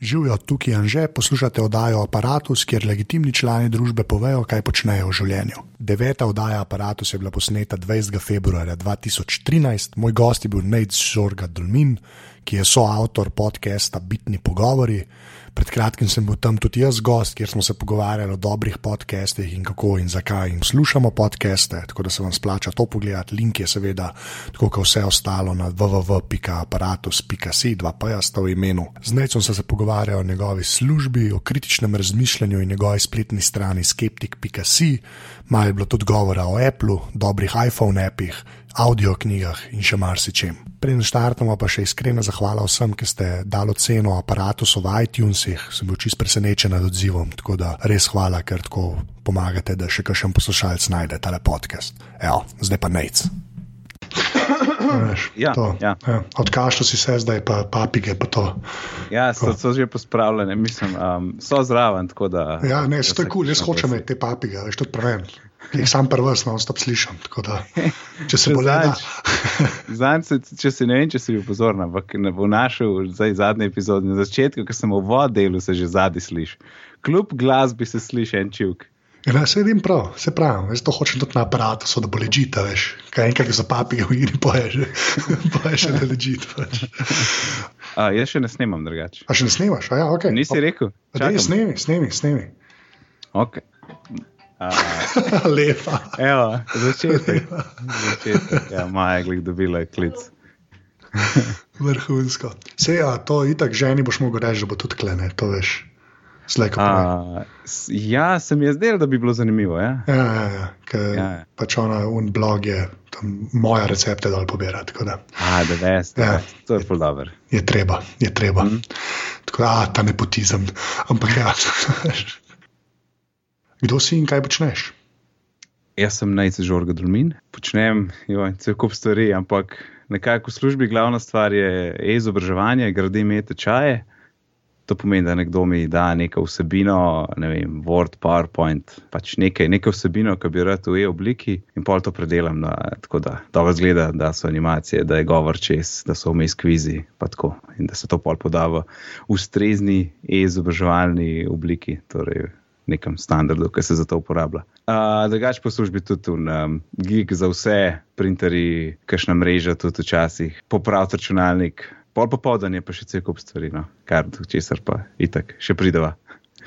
Živijo tukaj in že poslušate oddajo Apparatus, kjer legitimni člani družbe povejo, kaj počnejo v življenju. Deveta oddaja Apparatus je bila posneta 20. februarja 2013, moj gost je bil Nate Žorga Dulmin, ki je soavtor podcasta Bitni pogovori. Pred kratkim sem bil tam tudi jaz gost, kjer smo se pogovarjali o dobrih podcestih in kako in zakaj jim slušamo podcaste, tako da se vam splača to pogledati. Link je seveda, tako kot vse ostalo, na www.aparatus.si, dva pa jaz sta v imenu. Zdaj sem se pogovarjal o njegovi službi, o kritičnem razmišljanju in njegovi spletni strani skeptik.si, malo je bilo tudi govora o Apple, dobrih iPhone appih, audio knjigah in še marsičem. Preden štartamo, pa še iskrena zahvala vsem, ki ste dali ceno aparatu v iTunesih. Sem bil čist presenečen nad odzivom, tako da res hvala, ker tako pomagate, da še kakšen poslušalec najde tale podcast. Evo, zdaj pa nec. Ja, ja. Ja. Odkašal si se, zdaj pa papige. Pa to. Ja, so, so že pospravljene, mislim, um, so zraven. Da, ja, ne, to kul, cool. jaz hočem te papige, veš, tudi pravim. Jih sam prvo smo stop slišal. Da, če se bo le. Če si ne vem, če si bil pozoren, ampak ne bo našel zdaj zadnji epizod. Na začetku, ko sem v vodelu, se že zadnji sliši. Kljub glasbi se sliši en čuk. Ja, se vidim prav, se pravi, jaz to hočem tudi na aparatu, so da bo ležite, veš, kaj enkrat za papige v igri poježe, poježe da ležite. Pač. Jaz še ne snemam drugače. A še ne snemaš? A ja, ok. Nisi rekel? Ne, snemi, snemi, snemi. Lepa. Evo, začetek. začetek. Ja, Maja je dobila klic. Vrhunsko. Se ja, to itak ženi boš mogel reči, da bo tudi klene, to veš. A, ja, se mi je zdelo, da bi bilo zanimivo. Ja, ja, ja, ja ker ja. pač ona un blog je tam moja recepte dal pobirati. Da. A, da veste, ja, to je zelo dobro. Je treba, je treba. Mm. Tako da, ta nepotizem. Ampak ja. Kdo si in kaj počneš? Jaz sem najce žorga Dulmin, počnem cel kup stvari, ampak nekako v službi glavna stvar je e-izobraževanje, gradim e-tečaje. To pomeni, da nekdo mi da neko vsebino, ne vem, Word, PowerPoint, pač nekaj, nekaj vsebino, ki bi rad v e-obliki in pol to predelam, da, tako da dobro zgleda, da so animacije, da je govor čez, da so vmes kvizi in da se to pol poda v ustrezni e-izobraževalni obliki. Torej, nekem standardu, ki se za to uporablja. Uh, Drugač po službi tudi um, gig za vse, printerji, kakšna mreža, tudi včasih, popraviti računalnik, pol popoldan je pa še cel kup stvari, no? kar česar pa itak še prideva.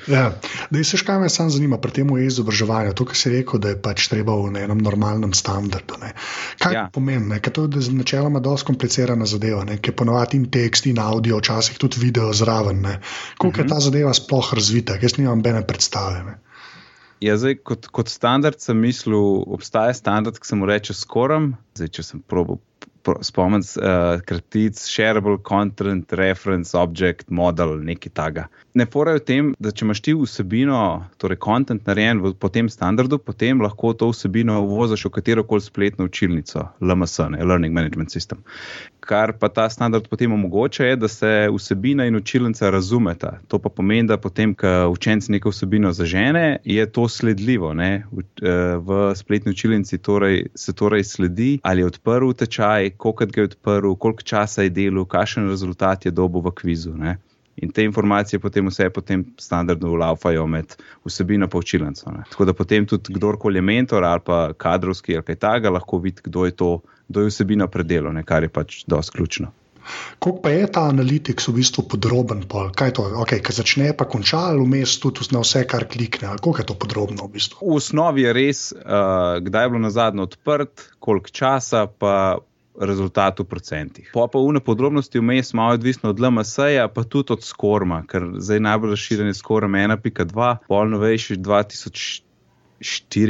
Ja, da se škaj me samo zanima pri tem izobraževanju. To, kar si rekel, da je pač treba v enem normalnem standardu. Ne. Kaj ja. pomeni? Ker to je načeloma dosti komplicirana zadeva, ki je ponovadi in tekst in audio, včasih tudi video zraven. Kako uh -huh. je ta mhm. zadeva sploh razvita, jaz nimam bene predstave. Ne. Ja, zdaj, kot, kot standard sem mislil, obstaja standard, ki se mu reče skorom. Zdaj, če sem probil spomniti, uh, kratic, shareable content, reference, object, model, nekaj takega. Ne porajo tem, da če imaš ti vsebino, torej content narejen v, po tem standardu, potem lahko to vsebino uvoziš v katero koli spletno učilnico, LMS, ne, Learning Management System. Kar pa ta standard potem omogoča, je, da se vsebina in učilnica razumeta. To pa pomeni, da potem, ko učenci neko vsebino zažene, je to sledljivo. Ne? V, eh, v spletni učilnici torej, se torej sledi, ali je odprl tečaj, koliko ga je odprl, koliko časa je delal, kakšen rezultat je dobil v kvizu. Ne? In te informacije potem vse potem standardno ulaufajo med vsebino pa učilnico. Tako da potem tudi kdorkoli je mentor ali pa kadrovski ali kaj takega, lahko vidi, kdo je to, kdo je vsebino predelal, kar je pač dosti ključno. Kako pa je ta analitik v bistvu podroben? Pol? Kaj je to? Okay, Kaj začne, pa konča, ali vmes tudi na vse, kar klikne? Kako je to podrobno? V, bistvu? v osnovi je res, uh, kdaj je bilo na zadnje odprt, koliko časa, pa rezultat v procentih. Po pa vne podrobnosti vmes malo odvisno od LMS-ja, pa tudi od skorma, ker zdaj najbolj razširjen je skorma 1.2, pol novejši 2004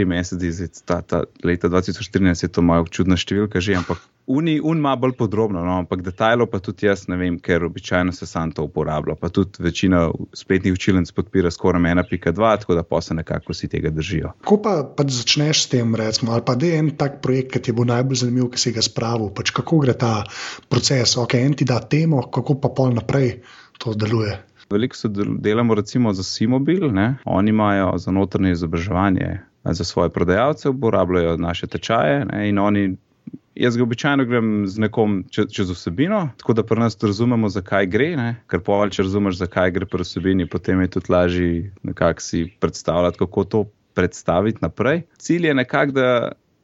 meseci, ta, ta leta 2014 je to malo čudna številka že, ampak Uni, un ima bolj podrobno, no, ampak detajlo pa tudi jaz ne vem, ker običajno se sam to uporablja. Pa tudi večina spletnih učilnic podpira skoraj 1.2, tako da pa se nekako vsi tega držijo. Ko pa, pa začneš s tem, recimo, ali pa da je en tak projekt, ki ti bo najbolj zanimiv, ki si ga spravil, pač kako gre ta proces, ok, en ti da temo, kako pa pol naprej to deluje. Veliko se delamo recimo za Simobil, oni imajo za notranje izobraževanje. Za svoje prodajalce uporabljajo naše tečaje ne, in oni Jaz ga običajno grem z nekom čez, čez vsebino, tako da pri nas razumemo, zakaj gre. Ne? Ker pa, če razumeš, zakaj gre pri vsebini, potem je tudi lažje nekako si predstavljati, kako to predstaviti naprej. Cilj je nekako, da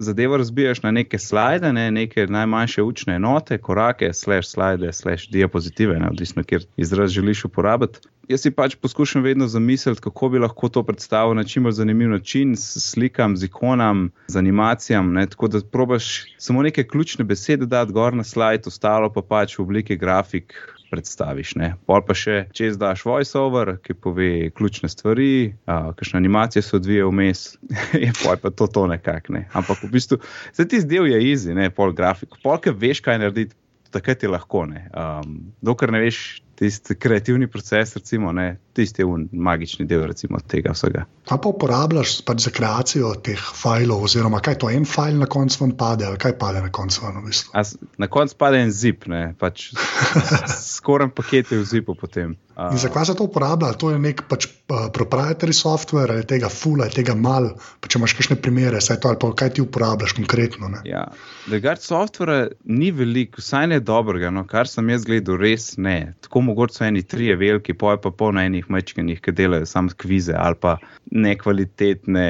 zadevo razbiješ na neke slide, ne? neke najmanjše učne enote, korake, slash slide, slash diapozitive, ne? odvisno, kjer izraz želiš uporabiti. Jaz si pač poskušam vedno zamisliti, kako bi lahko to predstavil na čim bolj zanimiv način, s slikam, z ikonam, z animacijami. Tako da probaš samo neke ključne besede dati gor na slide, ostalo pa pač v obliki grafik, predstaviš. Ne? Pol pa še čez daš voiceover, ki pove ključne stvari, kakšne animacije se odvijajo vmes, je pa to, to nekako. Ne? Ampak v bistvu, zdaj ti zdel je easy, ne pol grafik. Polk veš, kaj narediti, takrat je lahko. Um, dokler ne veš, tisti kreativni proces, recimo, ne, tisti magični del recimo, tega vsega. Kaj pa uporabljaš pač za kreacijo teh filov, oziroma kaj to en file na koncu vam pade, ali kaj pade na koncu vam v bistvu? As, na koncu pade en zip, pač, skoraj paket je v zipu potem. In zakaj se to uporablja? To je nek pač, uh, proprietary software ali tega fula, ali tega mal. Pa če imaš kakšne primere, to, pa, kaj ti uporabljaš konkretno? Ne? Ja, Degard software ni veliko, vsaj ne dobrega, no, kar sem jaz gledal, res ne. Tako mogoče so eni trije veliki, pa je pa pol na enih mečkenih, ki delajo samo kvize ali pa nekvalitetne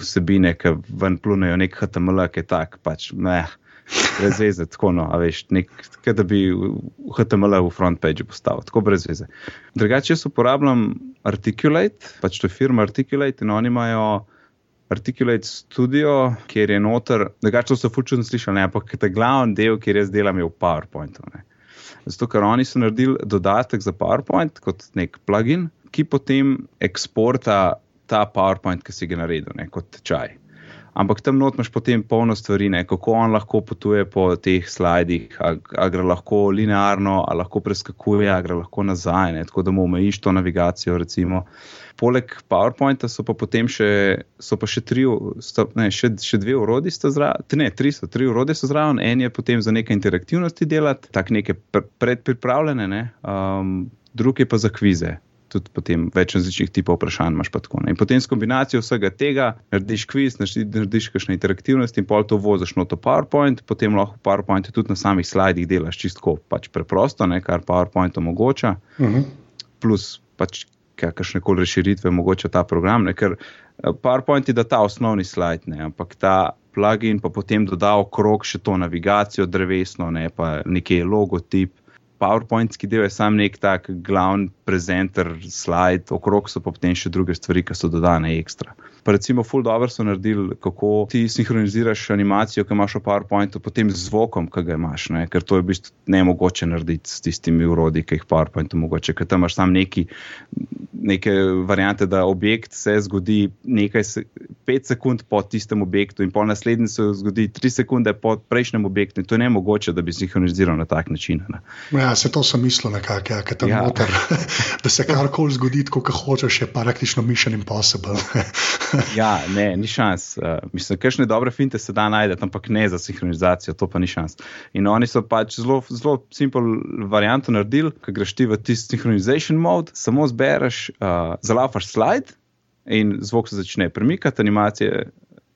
vsebine, ki ven plunejo nek HTML, ki je tak, pač ne. Brez veze, tako no, a veš, nek, da bi HTML v front page postavil, tako brez veze. Drugače, jaz uporabljam Articulate, pač to je firma Articulate in oni imajo Articulate Studio, kjer je noter, drugače so fučen slišali, ampak ta glavni del, kjer jaz delam, je v PowerPointu. Ne. Zato, ker oni so naredili dodatek za PowerPoint kot nek plugin, ki potem eksporta ta PowerPoint, ki si ga naredil, ne, kot tečaj. Ampak tam not imaš potem polno stvari, ne, kako on lahko potuje po teh slajdih, ali gre lahko linearno, ali lahko preskakuje, ali gre lahko nazaj, ne, tako da mu omejiš to navigacijo. Recimo poleg PowerPointa so pa potem še, pa še, tri, sto, ne, še, še dve urodji, ne, tri so, tri urodje so zraven, en je potem za neke interaktivnosti delati, tako neke predpripravljene, ne, um, drugi pa za kvize. Tudi potem več različnih tipov vprašanj imaš. In potem s kombinacijo vsega tega narediš kviz, narediš kakšne interaktivnosti in pol to voziš na to PowerPoint, potem lahko v PowerPointu tudi na samih slajdih delaš čisto pač preprosto, ne, kar PowerPoint omogoča. Uh mhm. -huh. Plus pač kakšne koli razširitve mogoče ta program, ne? ker eh, PowerPoint je da ta osnovni slajd, ne? ampak ta plugin pa potem doda okrog še to navigacijo drevesno, ne? pa nekaj logotip. PowerPointski del je sam nek tak glavni prezenter, slajd, okrog so pa potem še druge stvari, ki so dodane ekstra. Pa recimo, full dobro so naredili, kako ti sinhroniziraš animacijo, ki imaš v PowerPointu, potem z zvokom, ki ga imaš, ne? ker to je v bistvu ne mogoče narediti s tistimi urodji, ki jih PowerPoint omogoča, ker tam imaš samo neki. Neke variante, da objekt se zgodi nekaj, pet sekund po tistem objektu, in pol naslednji se zgodi tri sekunde po prejšnjem objektu. To je ne mogoče, da bi sinhroniziral na tak način. Ne. Ja, se to sem mislil, nekak, ja, ja. Motor, da se karkoli zgodi, kot hočeš, je praktično mission impossible. ja, ne, ni šans. Uh, mislim, kakšne dobre finte se da najti, ampak ne za sinhronizacijo, to pa ni šans. In oni so pač zelo, zelo simpel varianto naredili, ki greš ti v tisti sinhronization mode, samo zbereš, uh, zalafaš slide in zvok se začne premikati, animacije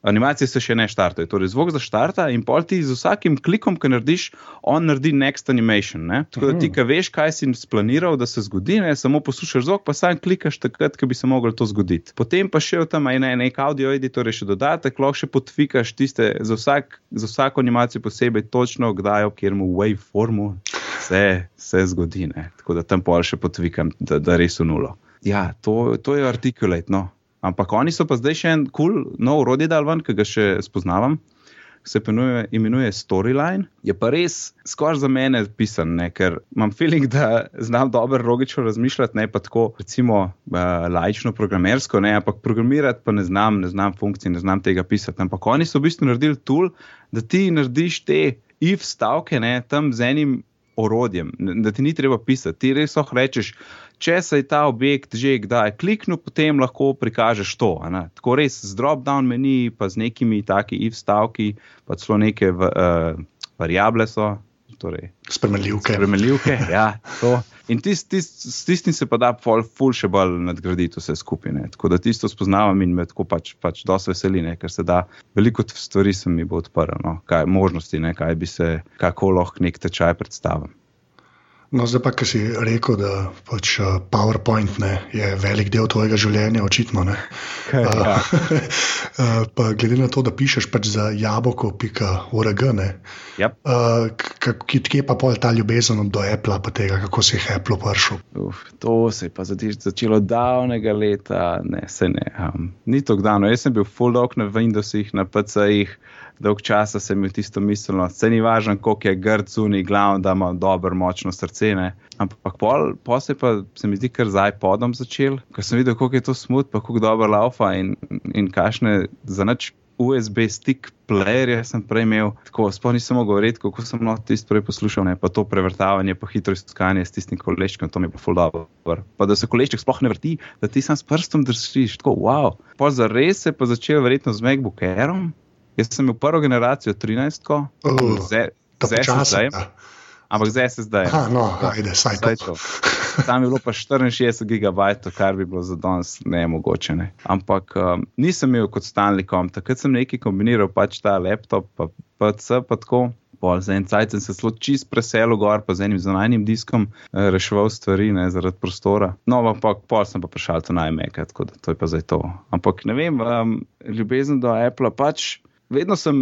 animacije se še ne štartajo. Torej, zvok za štarta in pol ti z vsakim klikom, ki narediš, on naredi next animation. Ne? Tako da ti, ki veš, kaj si splaniral, da se zgodi, ne? samo poslušaš zvok, pa sam klikaš takrat, ko bi se moglo to zgoditi. Potem pa še v tam ene, nek audio editor, še dodatek, lahko še podfikaš tiste za, vsak, za vsako animacijo posebej, točno kdaj, kjer mu waveformu se, se zgodi. Ne? Tako da tam pol še podfikam, da, da res v nulo. Ja, to, to je artikulate. No. Ampak oni so pa zdaj še en kul, cool, nov urodje dal ven, ki ga še spoznavam. Se imenuje, imenuje Storyline, je pa res skoraj za mene pisan, ne? ker imam feeling, da znam dobro logično razmišljati, ne pa tako, recimo, uh, laično programersko, ne? ampak programirati pa ne znam, ne znam funkcij, ne znam tega pisati. Ampak oni so v bistvu naredili tool, da ti narediš te if stavke ne? tam z enim orodjem, da ti ni treba pisati. Ti res lahko rečeš če se je ta objekt že kdaj kliknil, potem lahko prikažeš to. Tako res z drop-down meni, pa z nekimi taki if stavki, pa celo neke uh, variable so. torej, Spremenljivke. spremenljivke. Ja, to. In tist, tist, s tistim se pa da ful, ful še bolj nadgraditi vse skupine. Tako da tisto spoznavam in me tako pač, pač dosti veseli, ne, ker se da veliko stvari se mi bo odprlo, no, kaj, možnosti, ne, kaj bi se, kako lahko nek tečaj predstavim. No, zdaj pa, ki si rekel, da pač, uh, PowerPoint ne, je velik del tvojega življenja, očitno. Ne. Ja. Uh, pa glede na to, da pišeš pač za jabolko.org, Yep. k- kje pa pol ta ljubezen do Apple, pa tega, kako si jih Apple prišel. Uf, to se je pa začelo davnega leta, ne, se ne. Um, ni to gdano. Jaz sem bil full dog na Windowsih, na PC-jih, dolg časa sem imel tisto miselno, se ni važno, koliko je grd zunaj, glavno, da ima dobro, močno srce. Ne. Ampak pol, pol se pa se mi zdi kar z iPodom začel, ker sem videl, koliko je to smut, pa koliko dobro laufa in, in kašne za nič. USB stick playerje sem prej imel, tako sploh nisem mogel govoriti, kako sem no tisto prej poslušal, ne, pa to prevrtavanje, pa hitro iskanje s tistim koleščkom, to mi je pa full dobro. Pa da se kolešček sploh ne vrti, da ti sam s prstom držiš, tako wow. Pa za res se je pa začel verjetno z MacBook Airom. Jaz sem imel prvo generacijo 13, Oh, z, z počasi. SSD, ja. ampak z SSD. Aha, no, ajde, saj Saj to. Tam je bilo pa 64 gigabajtov, kar bi bilo za danes nemogoče. Ne. Ampak um, nisem imel kot Stanleycom, takrat sem nekaj kombiniral, pač ta laptop, pa PC, pa tako. Pol za en cajt sem se zelo čist preselil gor, pa z enim zunanjim diskom eh, reševal stvari ne, zaradi prostora. No, ampak pol sem pa prišel na iMac, tako da to je pa zdaj to. Ampak ne vem, um, ljubezen do Apple pač vedno sem,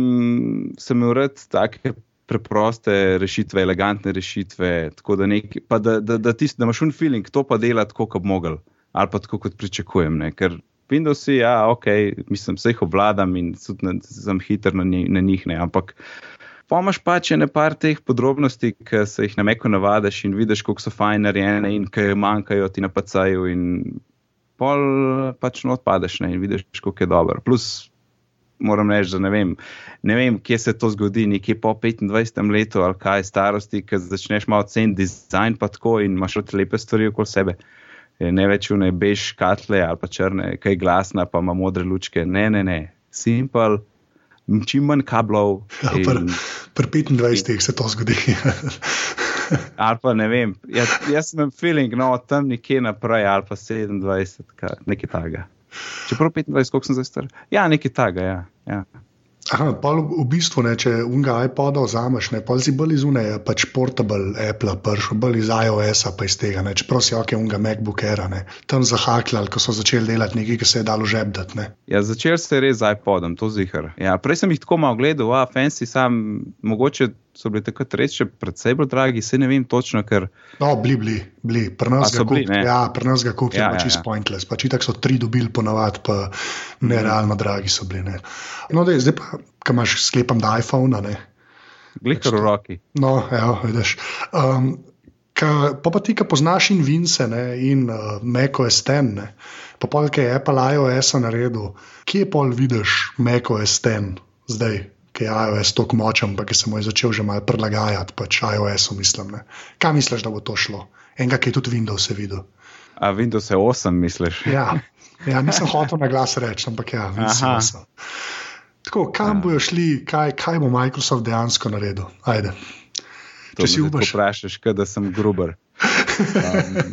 sem imel rad take preproste rešitve, elegantne rešitve, tako da, nek, pa da, da, da, tist, da imaš un feeling, to pa dela tako, kot mogel, ali pa tako, kot pričakujem. Ne? Ker Windowsi, ja, ok, mislim, vse jih obvladam in tudi na- sem hiter na, na njih, ne, ampak pomaš pač ene par teh podrobnosti, ki se jih na meko navadiš in vidiš, kako so fajn narejene in ki manjkajo ti na pacaju in pol pač not padeš ne, in vidiš, kako je dobro. Plus moram reči, da ne vem, ne vem, kje se to zgodi, nekje po 25 letu ali kaj starosti, ki začneš malo ceniti dizajn, pa tako in imaš od lepe stvari okoli sebe. Ne več vne bež katle ali pa črne, kaj glasna, pa ima modre lučke. Ne, ne, ne, simpel, čim manj kablov. Ja, in- Pri 25 se to zgodi. Ali pa ne vem, jaz, jaz sem feeling, no, tam nekje naprej, ali pa 27, kaj, nekaj takega. Čeprav 25, koliko sem zdaj star? Ja, nekaj takega, ja. Ja. Aha, pol v bistvu, ne, če unga iPoda vzameš, ne, pol si bolj iz une, pač portable Apple, pršel bolj iz iOS-a, pa iz tega, ne, čeprav si ok, unga MacBook Air, ne, tam zahakljali, ko so začeli delati nekaj, ki se je dalo žebdati, ne. Ja, začel se je res z iPodom, to zihar. Ja, prej sem jih tako malo gledal, a fancy, sam, mogoče so bili takrat res še precej bolj dragi, se ne vem točno, ker No, bili, bili, bili. pri nas ga so bili, kup, ja, pri nas ga kupijo, Ja, ja, ja, čist ja. ja. pointless, pač itak so tri dobili ponavadi, pa nerealno dragi so bili, ne. No, dej, zdaj pa, ko imaš, sklepam, da iPhone, ne, glikar v roki. No, evo, vidiš. Um, ka, pa, pa ti, ki poznaš in Vince ne, in uh, 10, ne, pa pol, ki je Apple iOS naredil, kje pol vidiš macOS 10 zdaj, ki je iOS tako močen, pa ki se mu je začel že malo prilagajati, pač iOS-u mislim. Ne. Kaj misliš, da bo to šlo? Enega, ki je tudi Windows videl. A Windows je 8, misliš? Ja, ja nisem hotel na glas reči, ampak ja, Aha. nisem. Tako, kam ja. bojo šli, kaj, kaj bo Microsoft dejansko naredil? Ajde. To Če si upaš. Vprašaš, da sem gruber. Um,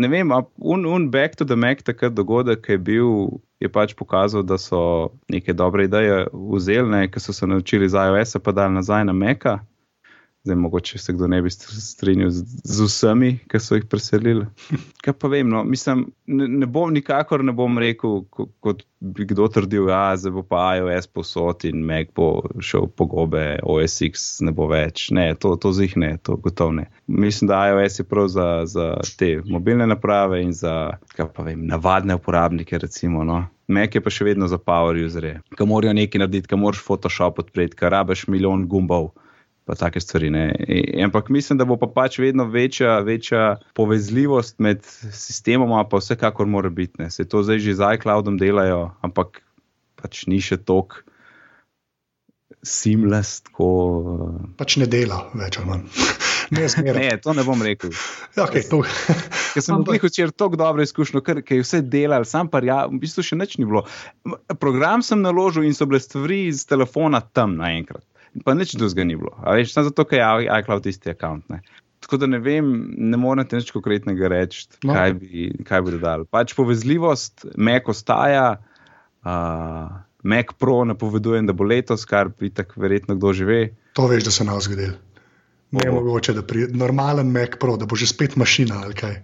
ne vem, un, un Back to the Mac, takrat dogodek, je bil, je pač pokazal, da so neke dobre ideje vzeli, ne, ki so se naučili z iOS-a, pa dali nazaj na Maca. Zdaj, mogoče se kdo ne bi str- strinjal z, z vsemi, ki so jih preselili. Kaj pa vem, no, mislim, ne, ne bom nikakor ne bom rekel, ko, kot bi kdo trdil, da zdaj bo pa iOS posod in Mac bo šel po gobe, OSX ne bo več. Ne, to, to zih ne, to gotovo ne. Mislim, da iOS je prav za, za te mobilne naprave in za, vem, navadne uporabnike, recimo. No. Mac je pa še vedno za power userje, ki morajo nekaj narediti, ki moraš Photoshop odpreti, ki rabiš milijon gumbov pa take stvari. Ne. I- Ampak mislim, da bo pa pač vedno večja, večja povezljivost med sistemoma, pa vsekakor mora biti. Ne. Se to zdaj že z iCloudom delajo, ampak pač ni še tok seamless, tako. Pač ne dela več ali manj. Ne. Ne, to ne bom rekel. Ja, okay, to. Ker sem Ampak- imel včeraj tako dobro izkušnjo, ker ker je vse delal, sam pa ja, v bistvu še nič ni bilo. Program sem naložil in so bile stvari iz telefona tam naenkrat. Pa nič drugega ni bilo. Veš, samo zato, ker je iCloud isti račun. Tako da ne vem, ne morete nič konkretnega reči, no. kaj, bi, kaj bi dodali. Pač povezljivost, Mac ostaja, uh, Mac Pro napovedujem, da bo letos, kar bi tako verjetno kdo že ve. To veš, da se nam zgodi. Ne je mogoče, da pri normalen Mac Pro, da bo že spet mašina ali kaj.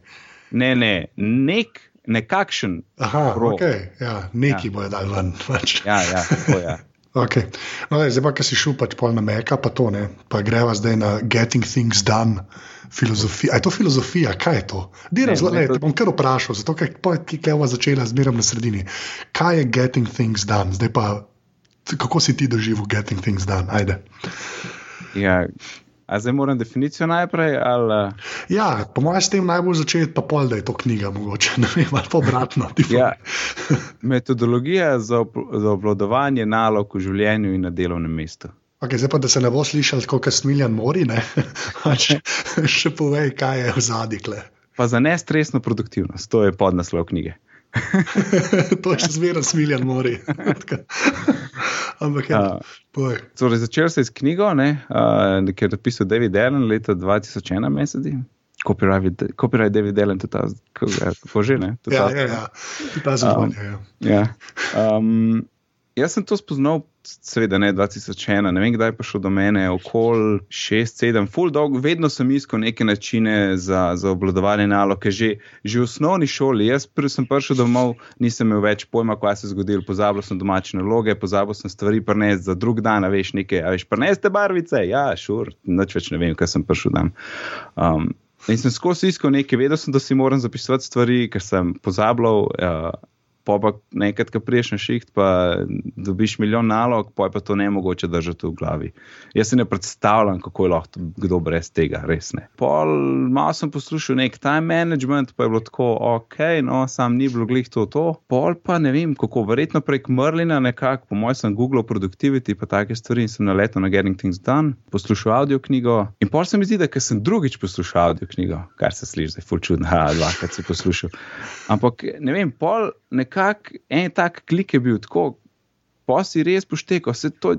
Ne, ne, nek, nekakšen. Aha, okay. ja, neki ja. bojo dal ven. Pač. Ja, ja, tako je. Ja. Okay. No, le, zdaj pa, ki si šel pač pol na meka, pa to ne, pa greva zdaj na getting things done. Filozofija. Je to filozofija, kaj je to? Diram, ne, ne, to... Te bom kar vprašal, zato ker je ova začela zmeraj na sredini. Kaj je getting things done? Zdaj pa, kako si ti doživel getting things done? Ajde. Ja, A zdaj moram definicijo najprej? Ali... Ja, po mojem, s tem najbolj začeti, pa pol, da je to knjiga, mogoče ne vem, ali pa obratno. ja. Metodologija za, za obvladovanje nalog v življenju in na delovnem mestu. Okay, zdaj pa, da se ne bo slišal, kot smiljan mori, pač, še povej, kaj je v zadikle. Pa za nestresno produktivnost, to je podnaslov knjige. to je še zmeraj smiljan mori. Ampak, ja, uh, torej začel se je s knjigo, ne, uh, ki je napisal David Allen leta 2001, mislim. Copyright, copyright David Allen, kako že ne? Ja, ja, ja, ta zvonja. Um, ja. Um, jaz sem to spoznal seveda ne 2001, ne vem, kdaj je prišel do mene, okoli 6-7, full dog, vedno sem iskal neke načine za, za obvladovanje naloge, že, že v osnovni šoli. Jaz pr sem prišel domov, nisem imel več pojma, kaj se je zgodilo, pozabil sem domače naloge, pozabil sem stvari prenesti za drug dan, a veš nekaj, a veš preneste barvice, ja, šur, nič več ne vem, kaj sem prišel dan. Um, In sem skozi iskal nekaj, vedel sem, da si moram zapisovati stvari, ker sem pozabljal. Uh, pa pa nekaj, ki priješ na šiht, pa dobiš milijon nalog, pa je pa to ne mogoče držati v glavi. Jaz si ne predstavljam, kako je lahko kdo brez tega, res ne. Pol malo sem poslušal nek time management, pa je bilo tako, ok, no, sam ni bilo glih to, to. Pol pa ne vem, kako, verjetno prek Merlina nekako, po mojem sem Google Productivity, pa take stvari in sem naletel na Getting Things Done, poslušal audio knjigo. In pol se mi zdi, da ker sem drugič poslušal audio knjigo, kar se sliši, da je fulčudno, dvakrat si poslušal. Ampak ne vem, pol nekako nekako en tak klik je bil tako. Pa si res poštekal,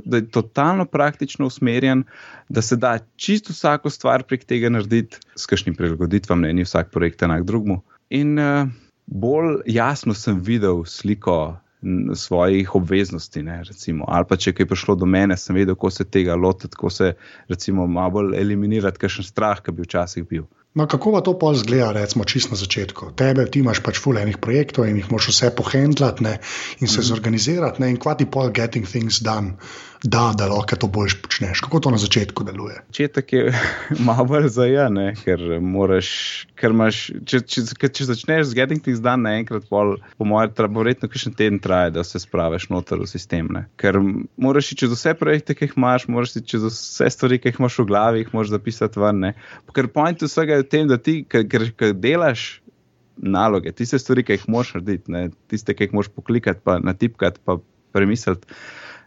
da je totalno praktično usmerjen, da se da čisto vsako stvar prek tega narediti, s kakšnim prilagoditvam, ne, vsak projekt enak drugmu. In uh, bolj jasno sem videl sliko svojih obveznosti, ne, recimo. ali pa če je prišlo do mene, sem vedel, kako se tega lotiti, kako se recimo malo eliminirati, kakšen strah, ki bi včasih bil. No, kako pa to pol zgleda, recimo, čisto na začetku? Tebe, ti imaš pač fulejnih projektov in jih moraš vse pohendlati in se mm -hmm. zorganizirati, ne? in kvati pol getting things done da, da lahko to boš počneš. Kako to na začetku deluje? Začetek je malo bolj zajen, ker moraš, ker imaš, če, če, če, če začneš z getting things done naenkrat, po mojem, treba verjetno kakšen teden traje, da se spraviš noter v sistem. Ne? Ker moraš iti čez vse projekte, ki jih imaš, moraš iti čez vse stvari, ki jih imaš v glavi, jih moraš zapisati ven. Ne? Ker point vsega je v tem, da ti, ker delaš. Naloge, tiste stvari, ki jih moš narediti, ne? tiste, ki jih moš poklikati, pa natipkati, pa premisliti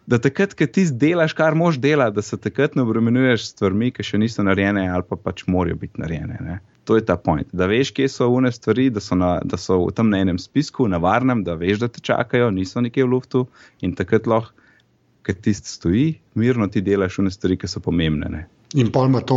da takrat, ko ti delaš, kar moš delati, da se takrat ne obremenjuješ s stvarmi, ki še niso narejene ali pa pač morajo biti narejene. Ne? To je ta point. Da veš, kje so une stvari, da so, na, da so v tem enem spisku, na varnem, da veš, da te čakajo, niso nekje v luftu in takrat lahko, ker ti stoji, mirno ti delaš une stvari, ki so pomembne. Ne? In pa ima to,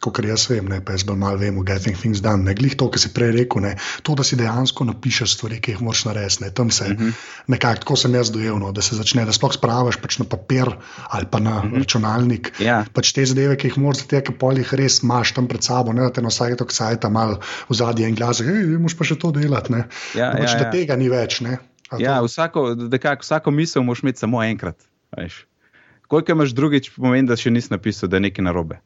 kot jaz vem, ne, pa jaz bolj malo vem, getting things done. Ne glih to, kar si prej rekel, ne, to, da si dejansko napišeš stvari, ki jih moraš narediti. Tam se uh mhm. -huh. nekako tako sem jaz dojel, no, da se začne, da sploh spravaš pač na papir ali pa na uh mhm. -huh. računalnik. Yeah. Ja. Pač te zadeve, ki jih moraš te, ki pol jih res imaš tam pred sabo, ne da te na vsake tok sajta mal v zadnji en glas, hej, moraš pa še to delati. Ne. Ja, pač, ja, da ja. tega ni več. Ne, ja, vsako, dekak, vsako misel moraš imeti samo enkrat. Veš. Koliko imaš drugič, pomeni, da še nisi napisal, da je nekaj narobe.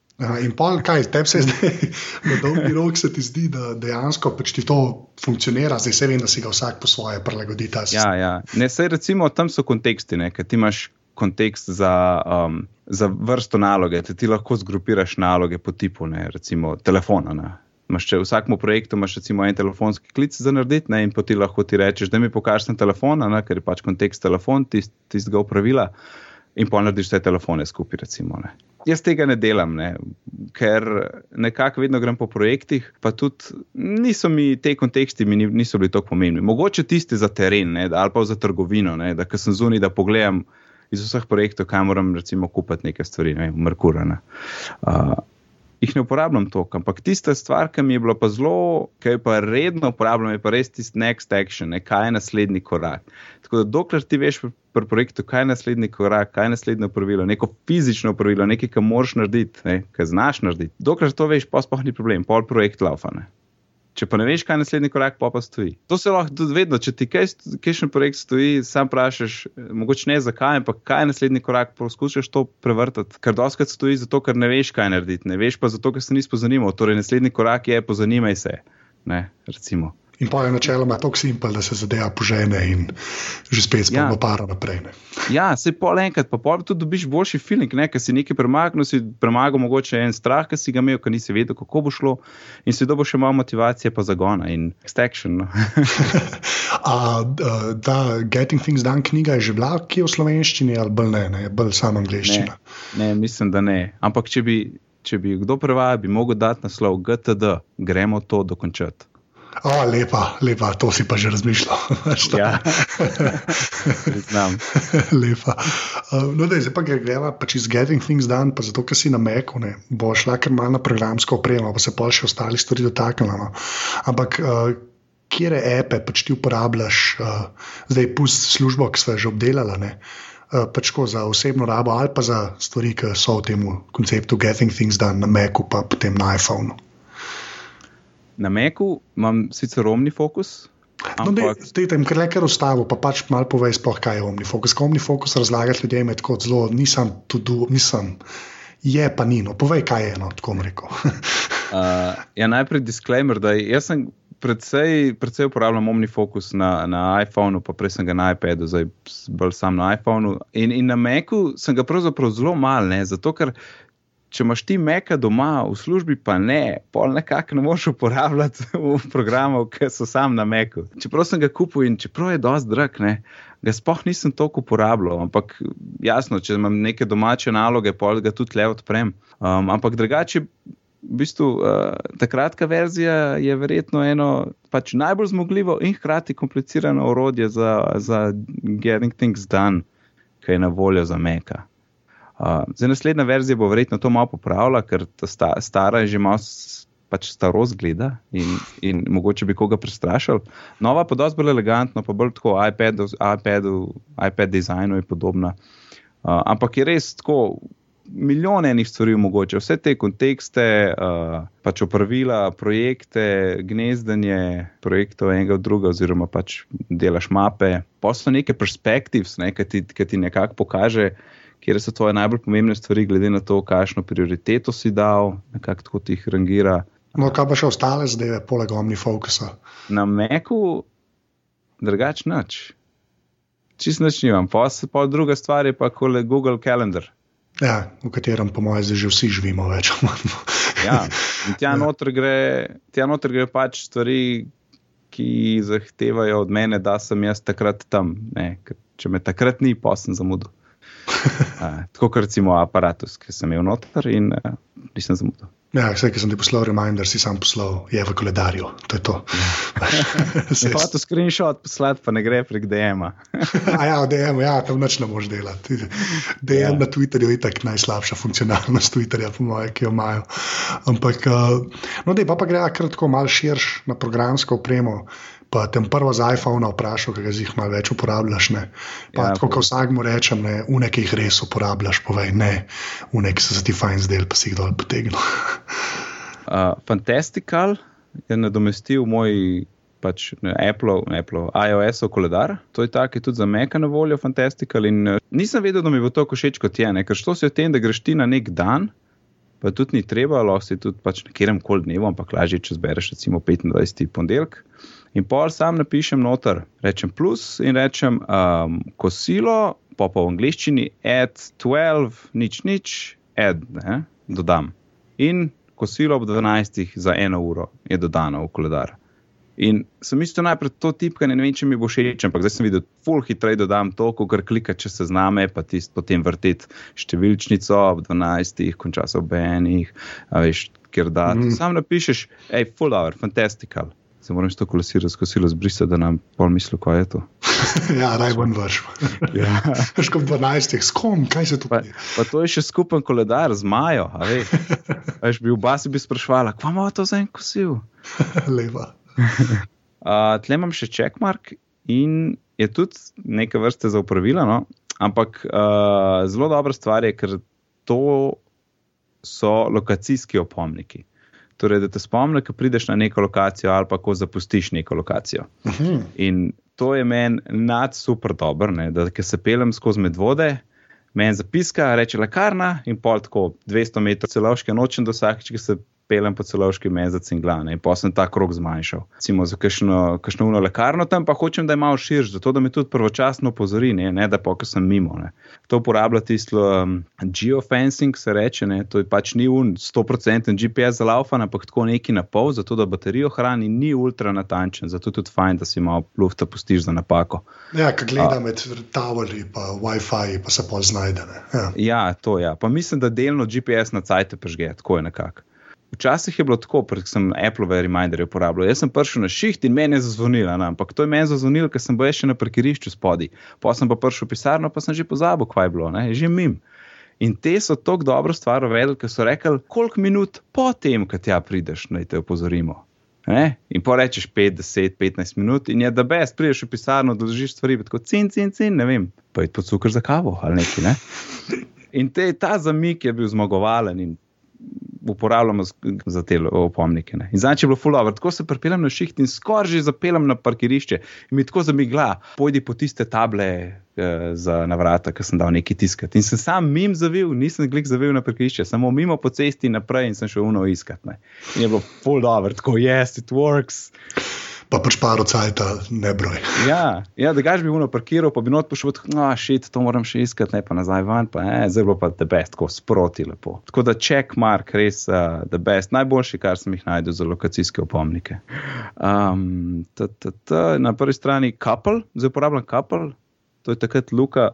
In pa kaj, tebi se zdaj, na dolgi rok se ti zdi, da dejansko pač ti to funkcionira, zdaj se vem, da si ga vsak po svoje prilagodi. Ja, ja. Ne, sej, recimo, tam so konteksti, ker ti imaš kontekst za, um, za vrsto naloge, ti lahko zgrupiraš naloge po tipu, ne, recimo telefona. Ne. Maš, če v vsakem projektu imaš recimo en telefonski klic za narediti, ne, in poti lahko ti rečeš, da mi pokažeš telefon, ne, ker je pač kontekst telefon, tistega tist upravila in pa narediš vse telefone skupaj. Recimo, Jaz tega ne delam, ne? ker nekako vedno grem po projektih, pa tudi niso mi te konteksti mi niso bili tako pomembni. Mogoče tisti za teren ne? ali pa za trgovino, ne? da sem zunaj, da pogledam, iz vseh projektov, kaj moram recimo kupiti neke stvari, ne vem, Merkurana. Uh, jih ne uporabljam toliko, ampak tista stvar, ki mi je bila pa zelo, ki jo pa redno uporabljam, je pa res tisti next action, ne, kaj je naslednji korak. Tako da, dokler ti veš pri, projektu, kaj je naslednji korak, kaj je naslednje pravilo, neko fizično pravilo, nekaj, kar moraš narediti, ne, kar znaš narediti, dokler to veš, pa sploh ni problem, pol projekt laufane. Če pa ne veš, kaj je naslednji korak, pa pa stoji. To se lahko tudi vedno, če ti kakšen projekt stoji, sam vprašaš, mogoče ne zakaj, ampak kaj je naslednji korak, poskušaš to prevrtati. Ker doskrat stoji zato, ker ne veš, kaj narediti, ne veš pa zato, ker se nisi pozanimal. Torej, naslednji korak je, pozanimaj se. Ne, recimo. In pa je načeloma tako simpel, da se zadeva požene in že spet spomnimo ja. para naprej. Ne. Ja, se pol enkrat, pa pol tudi dobiš boljši feeling, ker si nekaj premagal, si premagal mogoče en strah, ki si ga imel, ker nisi vedel, kako bo šlo in si dobo še malo motivacije pa zagona in extraction. No. A, da, Getting Things Done knjiga je že bila, ki je v slovenščini ali bolj ne, ne bolj samo angliščina. Ne, ne, mislim, da ne. Ampak če bi, če bi kdo prevajal, bi mogel dati naslov GTD, gremo to dokončati. O, lepa, lepa, to si pa že razmišljal. ja, znam. lepa. Uh, no, da, zdaj pa gremo pač iz Getting Things Done, pa zato, ker si na Meku, ne, bo šla kar malo na programsko opremo, pa se pa še ostali stvari dotaknemo. No. Ampak. Kje epe pač ti uporabljaš, uh, zdaj pusti službo, ki smo že obdelali, uh, pač za osebno rabo ali pa za stvari, ki so v tem konceptu Getting Things Done na Macu, pa potem na iPhonu na Meku imam sicer romni fokus. No, Te tem, ker le kar ustavo, pa pač malo povej, sploh kaj je omnifokus. Ko omnifokus razlagati ljudem je tako zelo, nisem tudi, nisem, je pa nino. Povej, kaj je eno, tako rekel. uh, ja, najprej disclaimer, da jaz sem predvsej, predvsej uporabljam omnifokus na, na iPhonu, pa prej sem ga na iPadu, zdaj bolj sam na iPhonu. In, in na Meku sem ga pravzaprav zelo mal, ne, zato ker če imaš ti meka doma, v službi pa ne, pol nekako ne moreš uporabljati v programov, ki so sam na meku. Čeprav sem ga kupil in čeprav je dosti drag, ne, ga spoh nisem toliko uporabljal, ampak jasno, če imam neke domače naloge, pol ga tudi le odprem. Um, ampak drugače. V bistvu, uh, ta kratka verzija je verjetno eno pač najbolj zmogljivo in hkrati komplicirano orodje za, za getting things done, ki je na voljo za meka. Zdaj, naslednja verzija bo verjetno to malo popravila, ker ta sta, stara je že malo pač starost gleda in, in mogoče bi koga prestrašil. Nova pa dosti bolj elegantna, pa bolj tako iPad, iPad, iPad dizajnu in podobna. Ampak je res tako. Milijon enih stvari mogoče, vse te kontekste, uh, pač opravila, projekte, gnezdanje projektov enega od drugega, oziroma pač delaš mape. So neke perspektive, ne, ki ti, ti nekako pokaže, uh, kje so tvoje najbolj pomembne stvari, glede na to, kakšno prioriteto si dal, kako ti jih rangira. No, kaj pa še ostale zdaj, poleg omnifokusa? Na Meku, drugač nič. Čist nič nimam. Pa, pa druga stvar je pa kole Google Calendar. Ja, v katerem, po mojem, že vsi živimo več. ja, tja noter gre, tja noter gre pač stvari, ki zahtevajo od mene, da sem jaz takrat tam. Ne, če me takrat ni, pa sem zamudil. Uh, tako kot recimo aparatus, ki sem imel noter in uh, nisem zamudil. Ja, vse, ki sem ti poslal reminder, si sam poslal, je v koledarju. To je to. Se pa to screenshot poslati, pa ne gre prek DM-a. Ja, DM, ja, tam noč ne moreš delati. DM ja. na Twitterju je itak najslabša funkcionalnost Twitterja, po mojem, ki jo imajo. Ampak, uh, no, da pa, pa gre kratko mal širš na programsko opremo pa te prvo z iPhone vprašal, kaj jih malo več uporabljaš. Ja, tako kot vsak mu rečem, ne, v nekaj jih res uporabljaš, povej ne, v nekaj se ti fajn zdel, pa si jih dol potegnil. uh, Fantastical je nadomestil moj. Pač Apple, Apple, iOS, koledar. To je tako, tudi za Meka na voljo, fantastičen. In uh, nisem vedel, da mi bo to všeč kot je, ne? ker to se o tem, da greš ti na nek dan, pa tudi ni treba, lahko si tudi pač na katerem koli dnevu, ampak lažje, če zbereš recimo 25. ponedeljek. In pol sam napišem noter, rečem plus in rečem um, kosilo, pa po angliščini add 12, nič, nič, add, ne, dodam. In kosilo ob 12 za eno uro je dodano v koledar. In sem mislil najprej to tipkanje, ne vem, če mi bo všeč, ampak zdaj sem videl, full hitreje dodam to, ko kar klika, če se zname, pa ti potem vrteti številčnico ob 12, konča se ob enih, veš, ker da. Mm. Sam napišeš, hej, full hour, fantastical se moram to kolesirati skozi zbrisati, da nam pol misli, kaj je to. ja, rajbon vrš. Ja. Veš, kot 12, s kom, kaj se tu Pa, dogaja? pa to je še skupen koledar z Majo. a veš. Veš, bi v basi bi sprašvala, kva ima to za en kosil. Lepa. Uh, tle imam še checkmark in je tudi neke vrste za upravilo, no? ampak uh, zelo dobra stvar je, ker to so lokacijski opomniki. Torej, da te spomni, ko prideš na neko lokacijo ali pa ko zapustiš neko lokacijo. Mhm. In to je meni nad super dobro, da ko se pelem skozi medvode, meni zapiska, reče lekarna in pol tako 200 metrov celovške nočem do vsakeč, ki se pelem po celovški meni za cinglane in pa sem ta krok zmanjšal. Recimo za kakšno, kakšno uno lekarno tam pa hočem, da je malo širš, zato da me tudi pravočasno opozori, ne, ne da pa, ko sem mimo. Ne. To uporablja tisto um, geofencing, se reče, ne, to je pač ni un 100% GPS za laufan, ampak tako neki na pol, zato da baterijo hrani, ni ultra natančen, zato je tudi fajn, da si malo lufta pustiš za napako. Ja, ki gleda med tavoli, pa WiFi, pa se pol znajde. ne. Ja. Ja, to ja. Pa mislim, da delno GPS na cajt prežge, tako je nekako. Včasih je bilo tako, ker sem Apple reminderje uporabljal. Jaz sem prišel na šiht in meni je zazvonilo, ampak to je meni zazvonilo, ker sem bil še na parkirišču spodaj. Pa sem pa prišel v pisarno, pa sem že pozabil, kaj je bilo, ne? že mim. In te so tako dobro stvar uvedli, ker so rekli, koliko minut po tem, ko tja prideš, naj te opozorimo. Ne? In pa rečeš 5, 10, 15 minut, in je da best, prideš v pisarno, držiš stvari, tako cin, cin, cin, ne vem, pa je to cukor za kavo ali neki. Ne? In te, ta zamik je bil zmagovalen uporabljamo za te opomnike. Ne. In znači je bilo fulover, tako se pripeljem na šiht in skoraj že zapeljem na parkirišče in mi tako zamigla, pojdi po tiste table eh, za na vrata, ki sem dal neki tiskati. In sem sam mim zavil, nisem glik zavil na parkirišče, samo mimo po cesti naprej in sem šel uno iskat. Ne. In je bilo fulover, tako yes, it works. Pa pač paro cajta, ne broj. Ja, ja da gaš bi uno parkiral, pa bi not pošel, no, šit, to moram še iskati, ne pa nazaj ven, pa je, zdaj bo pa the best, tako sproti lepo. Tako da check mark, res uh, the best, najboljši, kar sem jih najdel za lokacijske opomnike. Um, t, t, t, na prvi strani Couple, zdaj uporabljam Couple, to je takrat Luka.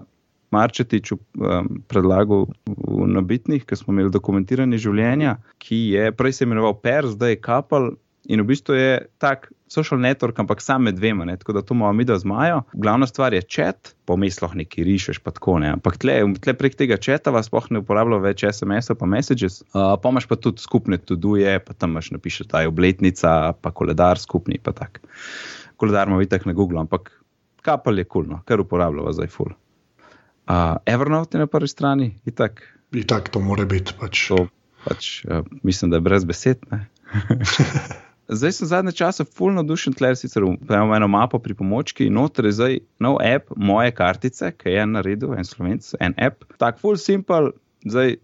Marčetič um, predlagal v nabitnih, ki smo imeli dokumentiranje življenja, ki je prej se imenoval Per, zdaj je Kapal. In v bistvu je tak social network, ampak sam med dvema, ne? tako da to imamo mi, da zmajo. Glavna stvar je čat, vmes lahko nekaj rišeš, pa tako ne. Ampak tle, tle prek tega čata vas sploh ne uporablja več SMS-a, pa messages. Uh, pa imaš pa tudi skupne tuduje, pa tam imaš napiše ta obletnica, pa koledar skupni, pa tak. Koledar ima vitek na Google, ampak kapal je kulno, kar uporabljava zdaj full. Uh, Evernote je na prvi strani, itak. In tako to mora biti. Pač. To pač, uh, mislim, da je brez besed. zdaj sem zadnje čase full navdušen, tle sicer imamo eno mapo pri pomočki, noter je zdaj nov app moje kartice, ki je naredil, en slovenc, en app. Tak full simple, zdaj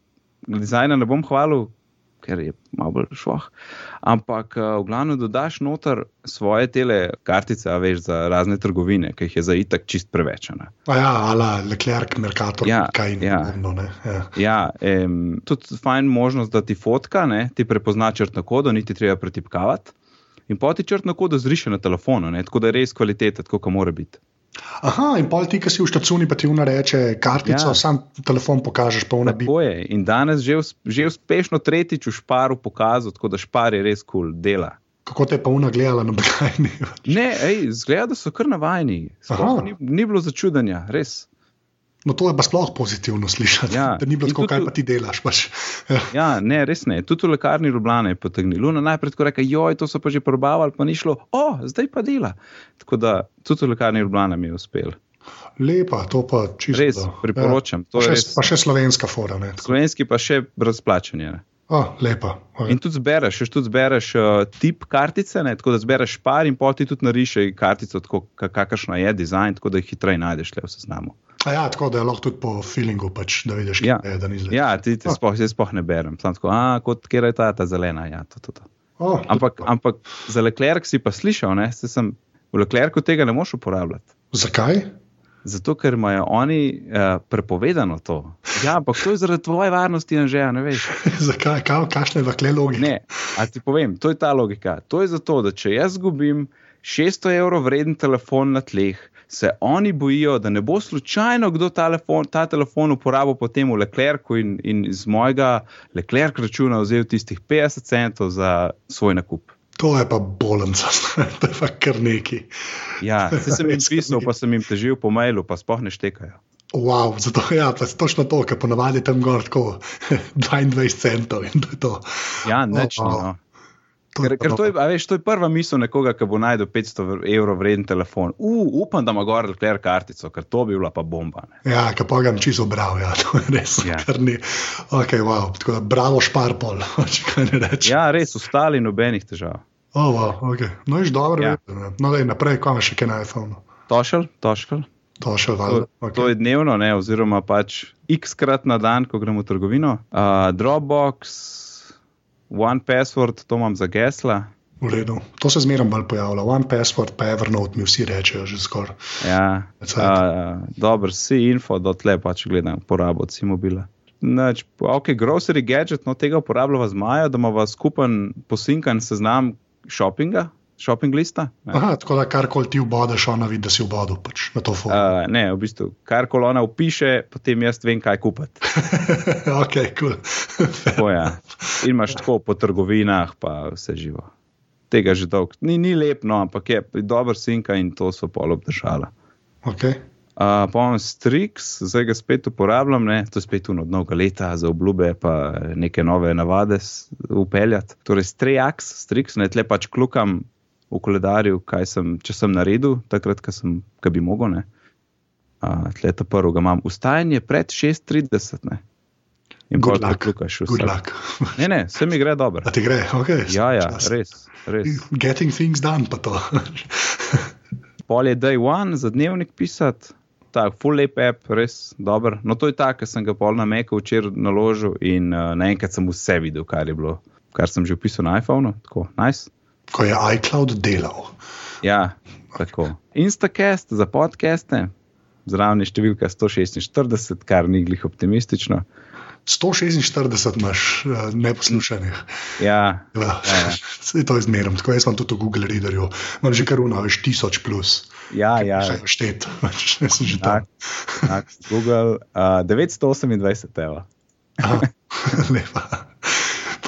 dizajna ne bom hvalil, ker je malo bolj šloh. Ampak uh, v glavnem dodaš noter svoje tele kartice, veš, za razne trgovine, ki jih je za itak čist preveč. ne. A ja, ala Leclerc, Mercator, Ja, kaj ja. podobno. ne, Ja. Ja, em, tudi fajn možnost, da ti fotka, ne, ti prepozna črtno kodo, niti treba pretipkavati. In pa ti črtno kodo zriše na telefonu, ne, tako da je res kvaliteta, tako kot mora biti. Aha, in pol ti, ki si v štacuni, pa ti vna reče kartico, Ja. sam telefon pokažeš, pa vna bi. Tako je. In danes že, že uspešno tretjič v šparu pokazal, tako da špar je res kul, cool, dela. Kako te je pa vna gledala na blagajni? Ne, ej, zgleda, da so kar navajeni. Ni, ni bilo začudanja, res. No, to je pa sploh pozitivno slišati. Ja, Da ni bilo tako, kaj pa ti delaš. Pač. Ja. Ja, ne, res ne. Tudi v lekarni Ljubljana je potegnil. Luna najprej tako reče, joj, to so pa že probavali, pa ni šlo, o, zdaj pa dela. Tako da tudi v lekarni Ljubljana mi je uspel. Lepa, to pa čisto. Res, da. priporočam, to Ja. Pa, je še, res- pa še slovenska fora. Ne. Slovenski pa še brez plačanja. ne. oh, lepa. In tudi zbereš, še tudi zbereš uh, tip kartice, ne, tako da zbereš par in poti tudi narišeš kartico, tako ka- kakršna je dizajn, tako da jih hitreje najdeš le v seznamu. A ja, tako da je lahko tudi po feelingu, pač, da vidiš, Ja. kje je, da ni zdaj. Ja, ti, ti Ah. sploh, sploh ne berem. Sam tako, a kot kjer je ta, ta zelena. Ja, to, to, to. Oh, Ampak, ampak za Leclerc si pa slišal, ne, saj sem, v Leclercu tega ne moš uporabljati. Zakaj? Zato, ker imajo oni uh, prepovedano to. Ja, ampak to je zaradi tvoje varnosti, Anže, ne veš. Zakaj? Kaj, kakšna je lahko logika? Ne, a ti povem, to je ta logika. To je zato, da če jaz izgubim 600 evrov vreden telefon na tleh, se oni bojijo, da ne bo slučajno kdo telefon, ta telefon uporabil potem v Leclercu in, in iz mojega Leclerc računa vzel tistih 50 centov za svoj nakup. To je pa bolnica, to je pa kar neki. Ja, se sem jim pisal, pa sem jim težil po mailu, pa spoh ne štekajo. Wow, zato je ja, točno to, kar ponavadi tam gor tako 22 centov in to je to. Ja, neč. Oh, wow. no. Ker, ker to, je, veš, to je prva misel nekoga, ki bo najdel 500 evrov vreden telefon. Uh, upam, da ima gor lekler kartico, ker to bi bila pa bomba. Ne. Ja, ki pa ga čisto bral, ja, to je res. Ja. Okay, wow. Tako da bravo šparpol, če kaj ne rečeš. Ja, res, ostali nobenih težav. Oh, wow, okay. No, iš dobro, ja. no, da je naprej, kam še kaj na iPhonu. Tošel, tošel. Tošel, to, okay. to je dnevno, ne, oziroma pač x krat na dan, ko gremo v trgovino. Uh, Dropbox. One Password, to imam za gesla. V redu. To se zmeraj bolj pojavlja. One Password, pa Evernote, mi vsi rečejo že skoraj. Ja, uh, dobro, si info, da tle pač gledam porabo od Simobila. Nač, ok, grocery gadget, no tega uporabljava z Majo, da imamo skupen posinkan seznam shoppinga, shopping lista. Aha, tako da karkoli ti vbodeš, ona vidi, da si vbodel pač na to foto. Uh, ne, v bistvu, karkoli ona upiše, potem jaz vem, kaj kupiti. ok, kul. Cool. ja. In imaš tako po trgovinah, pa vse živo. Tega že dolgo. Ni, ni lep, no, ampak je dober sinka in to so pol obdržala. Okay. Uh, Pojem Strix, zdaj ga spet uporabljam, ne? to je spet od mnogo leta za obljube, pa neke nove navade upeljati. Torej, Strix, ne tle pač klukam v koledarju, kaj sem, če sem naredil, takrat, ko sem, ko bi mogel. Uh, tle ta prvo imam. Ustajanje pred 6:30. In bolj kot klukaš, vse. ne, ne, vse mi gre dobro. A ti gre, ok. Ja, ja, res, res. Getting things done, pa to. Pol je day one za dnevnik pisati. Tak, full lep app, res dober. No, to je tako, ker sem ga pol na Meku včeraj naložil in uh, naenkrat sem vse videl, kar je bilo, kar sem že opisal na iPhonu. Tako, nice ko je iCloud delal. Ja, tako. Instacast za podcaste, zraven je številka 146, kar ni glih optimistično. 146 imaš uh, neposlušanih. Ja, ja. ja. Se to izmerim, tako jaz imam tudi v Google Readerju, imam že kar uno, veš, tisoč plus. Ja, ja. Še štet, še sem že tam. Google uh, 928 evo. Lepa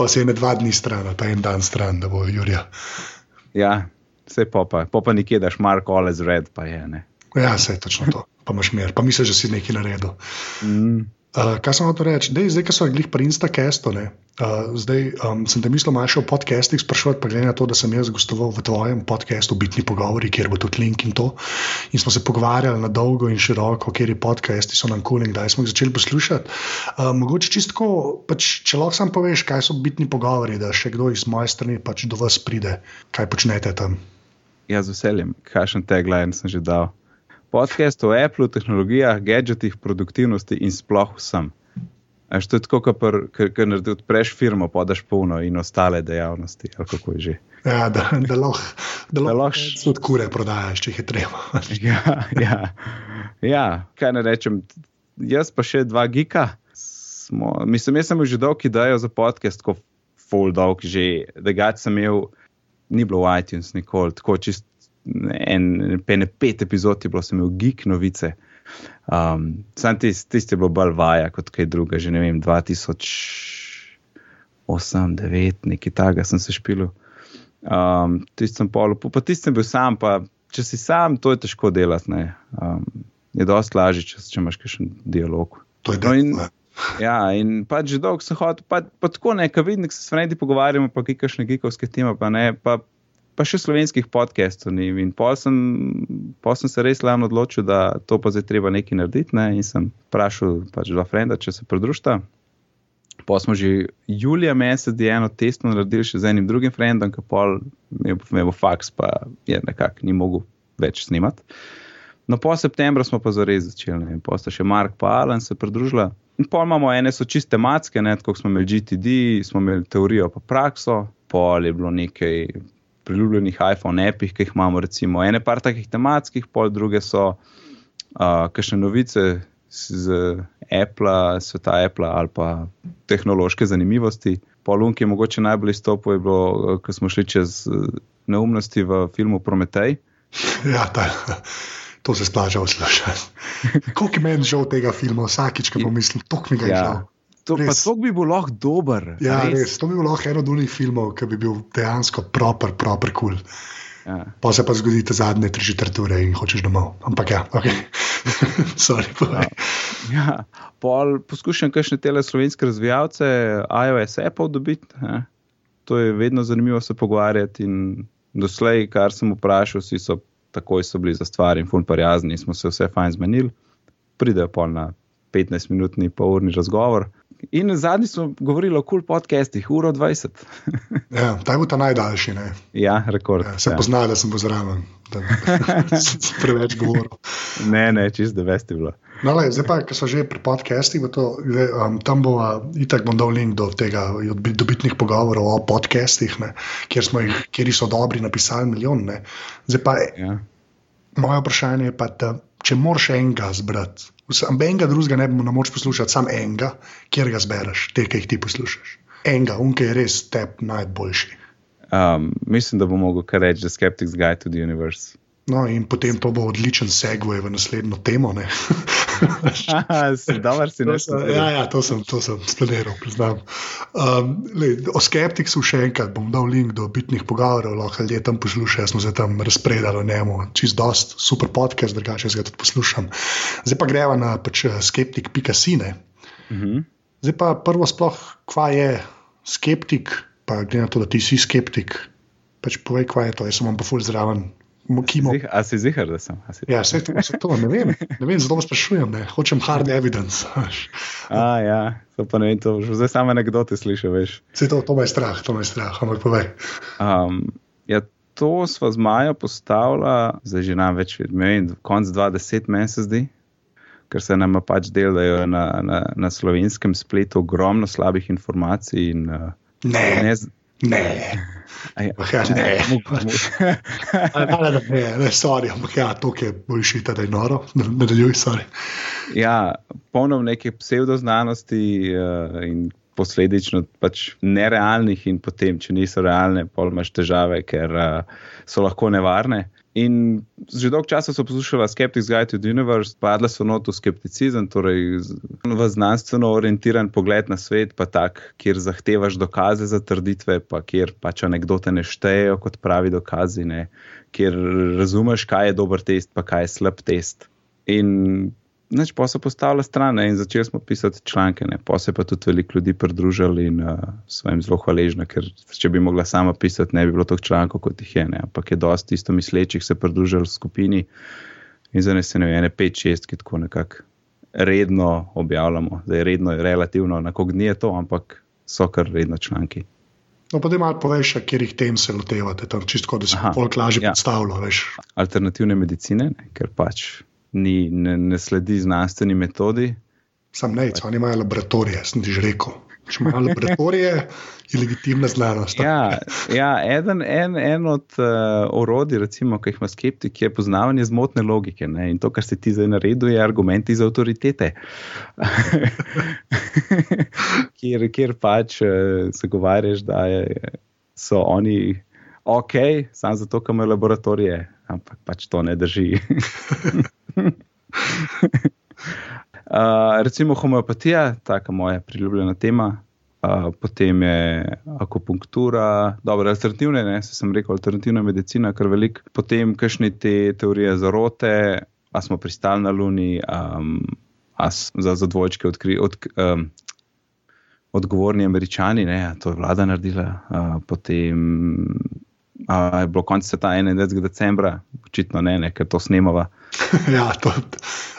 pa se ne dva dni stran, pa en dan stran, da bo Jurija. Ja, vse popa, popa nikje, daš Mark Oles red, pa je ne. Ja, vse je točno to, pa imaš mir, pa misliš, da si nekaj naredil. Mm. Uh, kaj sem hotel reči? Dej, zdaj, ko so bili pri Instacastu, uh, zdaj um, sem te mislil, malo o podcastih sprašovati, pa glede na to, da sem jaz gostoval v tvojem podkastu, bitni pogovori, kjer bo tudi link in to. In smo se pogovarjali na dolgo in široko, kjer je podcasti so nam kul in kdaj smo jih začeli poslušati. Uh, mogoče čisto, pač, če lahko sam poveš, kaj so bitni pogovori, da še kdo iz moje strani pač do vas pride, kaj počnete tam. Ja, z veseljem, kakšen tagline sem že dal podcast o Apple, tehnologijah, gadgetih, produktivnosti in sploh vsem. Až to je tako, kot da odpreš firmo, podaš polno in ostale dejavnosti. Kako je že? Ja, da, da lahko lah tudi kure prodajaš, če jih je treba. ja, ja. ja, kaj ne rečem. Jaz pa še dva gika. Smo, mislim, jaz sem že dolgo idejo za podcast, kot full dog, že da ga sem imel, ni bilo v iTunes nikoli, tako čist en, ene pet epizod je bilo, sem imel geek novice. Um, sam tisti tist je bilo bolj vaja kot kaj druga, že ne vem, 2008, 2009, nekaj takega sem se špil. Um, tisti sem polo, pa tisti sem bil sam, pa če si sam, to je težko delati. Um, je dosti lažje, če, če imaš še dialog. To je no, in, Ja, in pač že dolgo sem hodil, pa, pa tako nekaj vidim, da se s Fredi pogovarjamo, pa kakšne gigovske teme, pa ne, pa pa še slovenskih podcastov ni. In pa sem, sem se res lajno odločil, da to pa zdaj treba nekaj narediti. Ne? In sem vprašal pač dva frenda, če se pridružita. Pa smo že julija mesec eno testno naredili še z enim drugim frendom, ki pa je imel faks, pa je nekako ni mogel več snimati. No, po septembru smo pa zares začeli, ne? in pa sta še Mark pa Alan se pridružila. In pa imamo ene so čiste matske, kot smo imeli GTD, smo imeli teorijo pa prakso, pol je bilo nekaj priljubljenih iPhone appih, ki jih imamo, recimo, ene par takih tematskih, pol druge so uh, kakšne novice z Apple, sveta Apple ali pa tehnološke zanimivosti. Polunk je mogoče najbolj izstopil, ko smo šli čez neumnosti v filmu Prometej. Ja, ta, to se splača vslušati. Koliko je meni žal tega filma, vsakič, ko pomislim, to mi ga je ja. žal. To, to bi bil lahko dober. Ja, res. res. To bi bil lahko eno od unih filmov, ki bi bil dejansko proper, proper kul. Cool. Ja. Pa se pa zgodi te zadnje tri četrt ure in hočeš domov. Ampak ja, ok. Sorry, ja. ja. Pol poskušam kakšne tele slovenske razvijalce, iOS, Apple dobiti. Ja. To je vedno zanimivo se pogovarjati. In doslej, kar sem vprašal, vsi so takoj so bili za stvar in fun parjazni, smo se vse fajn zmenili. Pridejo pol na 15-minutni, pol urni razgovor. In zadnji smo govorili o kul cool podcastih, uro 20. ja, ta je bil ta najdaljši. Ne? Ja, rekord. Ja, se ja. pozna, da sem bil zraven, da sem preveč govoril. ne, ne, čist da veste bilo. No, le, zdaj pa, ko so že pri podcastih, to, um, tam bo itak bom dal link do tega, dobitnih pogovorov o podcastih, ne, kjer, jih, kjer so dobri napisali milijon. Ne. Zdaj pa, ja. moje vprašanje je pa, da, če moraš enega zbrati. Enega drugega ne bomo moč poslušati, samo enega, kjer ga zbereš, te, ki jih ti poslušaš. Enega, unke je res tep najboljši. Um, mislim, da bomo mogli kar reči, je Skeptics Guide to the Universe. No, in potem to bo odličen segway v naslednjo temo. Dobro si našel. Ja, ja, to sem, to sem splaniral, priznam. Um, lej, o skeptiksu še enkrat bom dal link do bitnih pogovorov, lahko ljudje tam poslušajo, smo se tam razpredali o njemu, čist dost, super podcast, drugače ga tudi poslušam. Zdaj pa greva na pač, eh, skeptik.sine. Uh mhm. -huh. Zdaj pa prvo sploh, kva je skeptik, pa glede na to, da ti si skeptik, pač povej, kva je to, jaz sem vam pa ful zraven A si zihar, da sem? Ja, vse to, vse to, ne vem, ne vem zato sprašujem, ne. hočem hard evidence. A, ja, to pa ne vem, to že zdaj samo anekdote slišal, veš. Vse to, to me je strah, to me je strah, ampak povej. Um, ja, to smo z Majo postavili, zdaj že nam več, ne vem, konc 20, meni se zdi, ker se nam pač delajo na, na, na slovenskem spletu ogromno slabih informacij in uh, ne. ne Ne. Ja, ja, ne, ne, ne, sorry, ampak ja, to je boljši, da je noro, ne nadaljuj, sorry. Ja, polno neke pseudoznanosti uh, in posledično pač nerealnih, in potem, če niso realne, pol imaš težave, ker uh, so lahko nevarne. In že dolgo časa so poslušali Skeptics Guide to the Universe, padla so noto skepticizem, torej v znanstveno orientiran pogled na svet, pa tak, kjer zahtevaš dokaze za trditve, pa kjer pač anekdote ne štejejo kot pravi dokazi, ne? kjer razumeš, kaj je dober test, pa kaj je slab test. In Neč pa se postavlja stran in začeli smo pisati članke, ne. pa se pa tudi veliko ljudi pridružili in uh, sem jim zelo hvaležen, ker če bi mogla sama pisati, ne bi bilo toliko člankov kot jih je. Ne. Ampak je dosti isto mislečih se pridružili skupini in ne se ne vem, ene pet, šest, ki tako nekako redno objavljamo. Zdaj redno je relativno, na kog dni je to, ampak so kar redno članki. No, pa da malo poveš, kjer jih tem se lotevate, tam čisto, da se lahko lažje ja. predstavljaš. Alternativne medicine, ne, ker pač ni, ne, ne sledi znanstveni metodi. Sam ne, oni imajo laboratorije, sem ti že rekel. Če imajo laboratorije, je legitimna znanost. Ja, ja eden, en, en od uh, orodij, recimo, ki jih ima skeptik, je poznavanje zmotne logike. Ne? In to, kar se ti zdaj naredi, je argumenti za avtoritete. kjer, kjer pač uh, eh, se govarjaš, da je, so oni ok, samo zato, ker imajo laboratorije, ampak pač to ne drži. uh, recimo homeopatija, tako moja priljubljena tema. Uh, potem je akupunktura, dobro, alternativne, ne, se sem rekel, alternativna medicina, kar velik. Potem kakšne te teorije zarote, a smo pristali na Luni, um, a za, za dvojčke odkri, od, um, odgovorni američani, ne, to je vlada naredila. Uh, potem uh, je bilo konec sveta 21. decembra, očitno ne, ne, ker to snemava. ja, to,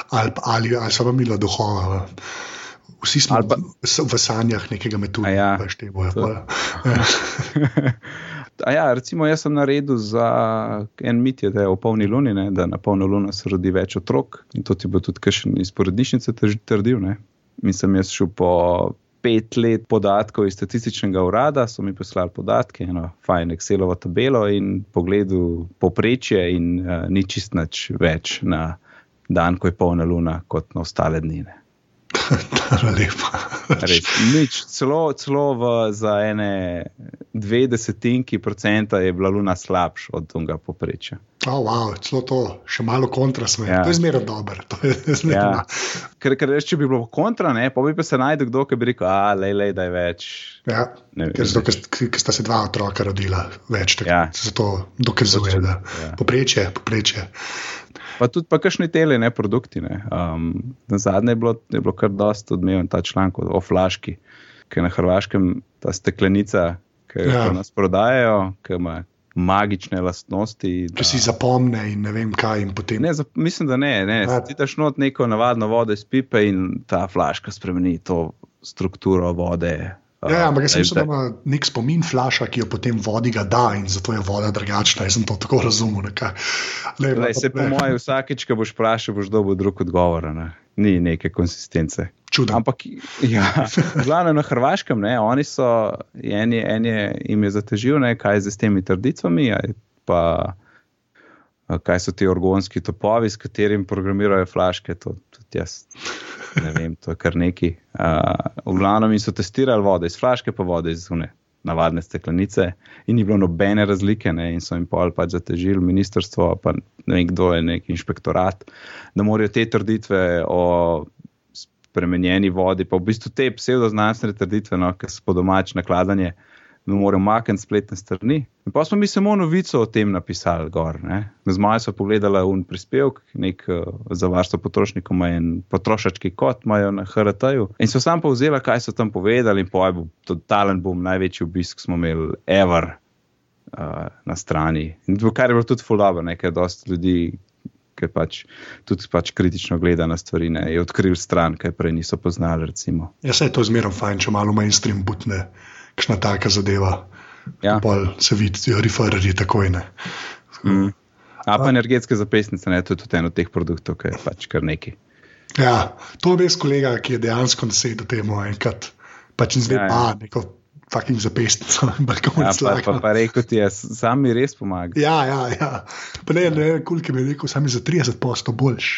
ali, ali, ali so vam imeli duhova. Vsi smo pa, v sanjah nekega metuja, ja, veš, te boje. Ja, recimo, jaz sem naredil za en mit, je, da je v polni luni, ne, da na polno luno se rodi več otrok in to ti bo tudi kakšen iz porodnišnice trdil. Ne. In sem jaz šel po pet let podatkov iz statističnega urada, so mi poslali podatke, eno fajn Excelovo tabelo in pogledal poprečje in uh, ni čist nič več na dan, ko je polna luna, kot na ostale dni. Res, nič, celo celo v, za ene dve desetinki procenta je bila luna slabša od tega poprečja. Oh, wow, celo to, še malo kontra smo. Ja. To je zmeraj dobro. Ja. Ker, ker reč, če bi bilo kontra, ne, pa bi pa se najdel kdo, ki bi rekel, a le, le, da je več. Ja. Ker, zato, ker, ker sta se dva otroka rodila več, tako ja. se to dokazuje. Ja. Poprečje, poprečje. Pa tudi pa kakšni tele, ne produkti. Ne. Um, na zadnje je bilo, je bilo kar dosta odmeven ta članek o flaški, ki je na Hrvaškem ta steklenica, ki jo ja. nas prodajajo, ki ima magične lastnosti. Če si zapomne in ne vem kaj. Ne, za, mislim, da ne. ne. Ja. Ti daš not neko navadno vodo iz pipe in ta flaška spremeni to strukturo vode. Ja, ja, ampak jaz mislim, da ima nek spomin flaša, ki jo potem vodi ga da in zato je voda drugačna. Jaz sem to tako razumel. Le, Lej, se po mojem, vsakeč, ko boš vprašal, boš dobil drug odgovor. Ne? Ni neke konsistence. Čudno. Ampak, ja, glavno na Hrvaškem, ne, oni so, en je, en je jim je zatežil, ne, kaj je z temi trdicami, pa kaj so ti orgonski topovi, s katerimi programirajo flaške. To, tudi jaz ne vem, to je kar neki. Uh, v glavnem so testirali vode iz flaške, pa vode iz zune. Navadne steklenice, in ni bilo nobene razlike, ne, in so jim pol pač zatežili ministrstvo, pa ne vem, kdo je neki inšpektorat, da morajo te trditve o spremenjeni vodi, pa v bistvu te pseudoznanstvene trditve, no, ki so po domač nakladanje, ne morejo makniti spletne strani. In pa smo mi samo novico o tem napisali gor. Z majo so pogledali un prispevek, nek uh, za varstvo potrošnikov, in potrošački kot imajo na HRT-ju. In so sam povzeli, kaj so tam povedali, in pojjo, bo totalen bom, največji obisk smo imeli ever. Uh, na strani. In kar je bilo tudi fulano, nekaj ljudi, ki pač tudi pač kritično gleda na stvari, ne, je odkril stran, kaj prej niso poznali. Recimo. Ja, se je to zmerno fajn, če malo mainstream butne, kakšna taka zadeva. Ja. Se vidi, da referirajo takoj. Mm. A pa energetske zapisnice, ne, to je tudi eno od teh produktov, ki je pač kar neki. Ja, to je res kolega, ki je dejansko nasedel temu enkrat, pač in zdaj ja, ja. pa neko fucking zapestnico, balkon ja, pa, pa, pa rekel ti je, sam mi res pomaga. Ja, ja, ja. Pa ne, ne, koliko mi je rekel, sam mi za 30 posto boljš.